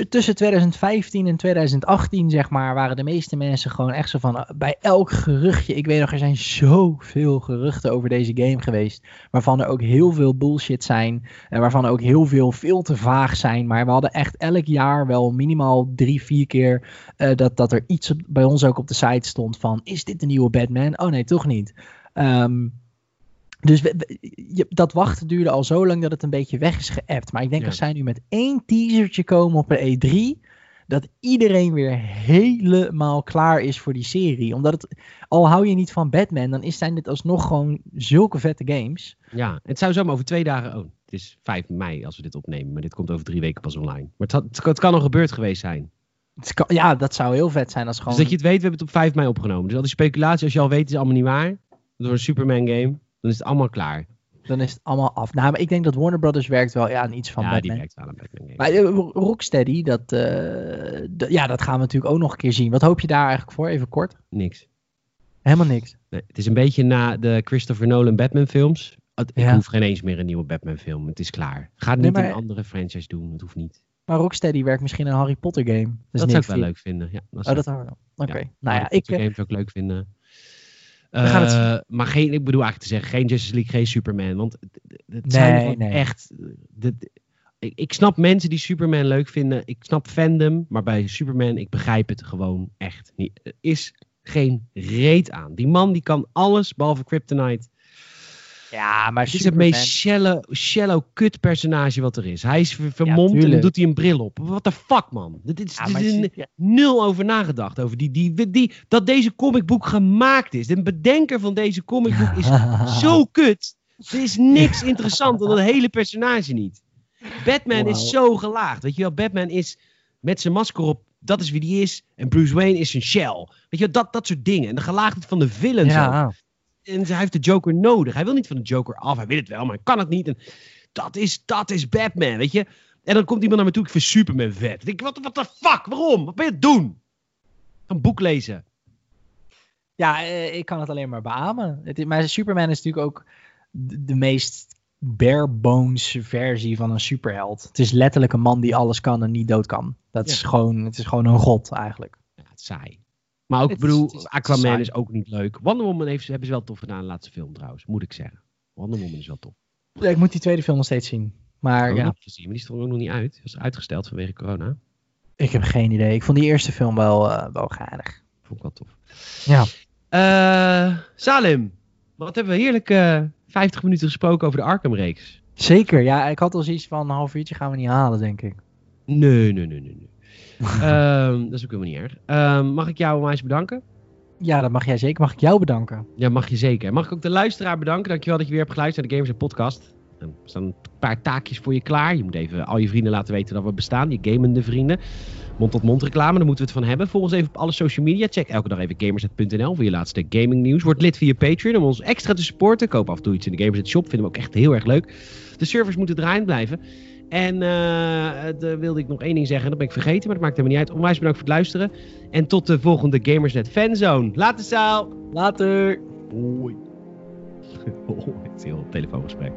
tussen 2015 en 2018, zeg maar, waren de meeste mensen gewoon echt zo van bij elk geruchtje. Ik weet nog, er zijn zoveel geruchten over deze game geweest. Waarvan er ook heel veel bullshit zijn. En waarvan er ook heel veel veel te vaag zijn. Maar we hadden echt elk jaar wel minimaal drie, vier keer uh, dat, dat er iets bij ons ook op de site stond van: is dit de nieuwe Batman? Oh nee, toch niet. Um, Dus we- je- dat wachten duurde al zo lang dat het een beetje weg is geappt. Maar ik denk Ja. als zij nu met één teasertje komen op een E3, dat iedereen weer helemaal klaar is voor die serie. Omdat het, al hou je niet van Batman, dan is, zijn dit alsnog gewoon zulke vette games. Ja, het zou zomaar over twee dagen... Oh, het is 5 mei als we dit opnemen. Maar dit komt over drie weken pas online. Maar het, had- het, het kan al gebeurd geweest zijn. Het kan- ja, dat zou heel vet zijn als gewoon... Dus dat je het weet, we hebben het op 5 mei opgenomen. Dus al die speculatie, als je al weet, is allemaal niet waar. Door een Superman game. Dan is het allemaal klaar. Dan is het allemaal af. Nou, maar ik denk dat Warner Brothers werkt wel ja, aan iets van ja, Batman. die werkt aan een Batman game. Maar eh, Rocksteady, dat, eh, ja, dat gaan we natuurlijk ook nog een keer zien. Wat hoop je daar eigenlijk voor? Even kort. Niks. Helemaal niks. Nee, het is een beetje na de Christopher Nolan Batman films. Het- Ik Ja. hoef geen eens meer een nieuwe Batman film. Het is klaar. Ga het Nee, niet maar- een andere franchise doen. Het hoeft niet. Maar Rocksteady werkt misschien een Harry Potter game. Dat, zou ik wel leuk vinden. Ja, dat Oh, zou dat houden we wel. Oké. Ja, Nou ja, Harry ik... Potter eh, games zou ik leuk vinden. We gaan het Eh, maar geen, ik bedoel eigenlijk te zeggen, geen Justice League, geen Superman. Want het, het zijn Nee, gewoon nee. echt... de- ik, ik snap mensen die Superman leuk vinden. Ik snap fandom. Maar bij Superman, ik begrijp het gewoon echt niet. Er is geen reet aan. Die man die kan alles behalve Kryptonite. Ja, maar Het is het meest shallow, shallow kut personage wat er is. Hij is ver- vermomd en dan doet hij een bril op. What the fuck, man? Dit is, Ja, dit is een- ja. nul over nagedacht. Over die, die, die, dat deze comicboek gemaakt is. De bedenker van deze comicboek is [LAUGHS] zo kut. Er is niks interessant aan dat hele personage niet. Batman is zo gelaagd. Weet je wel, Batman is met zijn masker op. Dat is wie die is. En Bruce Wayne is zijn shell. Weet je wel, dat, dat soort dingen. En de gelaagdheid van de villain zo. En hij heeft de Joker nodig. Hij wil niet van de Joker af. Hij wil het wel, maar hij kan het niet. En dat is, dat is Batman, weet je. En dan komt iemand naar me toe. Ik vind Superman vet. Denk ik, wat de fuck? Waarom? Wat ben je het doen? Een boek lezen. ja eh, ik kan het alleen maar beamen. Het is, maar Superman is natuurlijk ook de, de meest bare bones versie van een superheld. Het is letterlijk een man die alles kan en niet dood kan. Dat is gewoon, het is gewoon een god eigenlijk. Ja, het is saai. Maar ook, ik bedoel, het is- het is Aquaman saai. is, ook niet leuk. Wonder Woman heeft, hebben ze wel tof gedaan in de laatste film trouwens, moet ik zeggen. Wonder Woman is wel tof. Ja, ik moet die tweede film nog steeds zien. Maar ja, gezien, maar die stond ook nog niet uit. Die was uitgesteld vanwege corona. ik heb geen idee. Ik vond die eerste film wel, eh, wel geinig. Vond ik wel tof. Ja. Eh, Salim, wat hebben we heerlijk eh 50 minuten gesproken over de Arkham-reeks. Zeker, ja. Ik had al zoiets van een half uurtje gaan we niet halen, denk ik. Nee, nee, nee, nee. nee. [LAUGHS] Ehm, dat is ook helemaal niet erg. Ehm, mag ik jou maar eens bedanken? Ja, dat mag jij zeker. Mag ik jou bedanken? Ja, mag je zeker. Mag ik ook de luisteraar bedanken? Dankjewel dat je weer hebt geluisterd naar de Gamers Podcast. Er staan een paar taakjes voor je klaar. Je moet even al je vrienden laten weten dat we bestaan. Je gamende vrienden. Mond-tot-mond reclame, daar moeten we het van hebben. Volg ons even op alle social media. Check elke dag even gamersnet.nl voor je laatste gaming nieuws. Word lid via Patreon om ons extra te supporten. Koop af en toe iets in de Gamersnet shop. Vinden we ook echt heel erg leuk. De servers moeten draaiend blijven. En daar wilde ik nog één ding zeggen. Dat ben ik vergeten, maar dat maakt helemaal niet uit. Onwijs bedankt voor het luisteren. En tot de volgende Gamersnet Fanzone. Later, Saal. Later! Hoi. [LAUGHS] Oh, het is een heel telefoongesprek.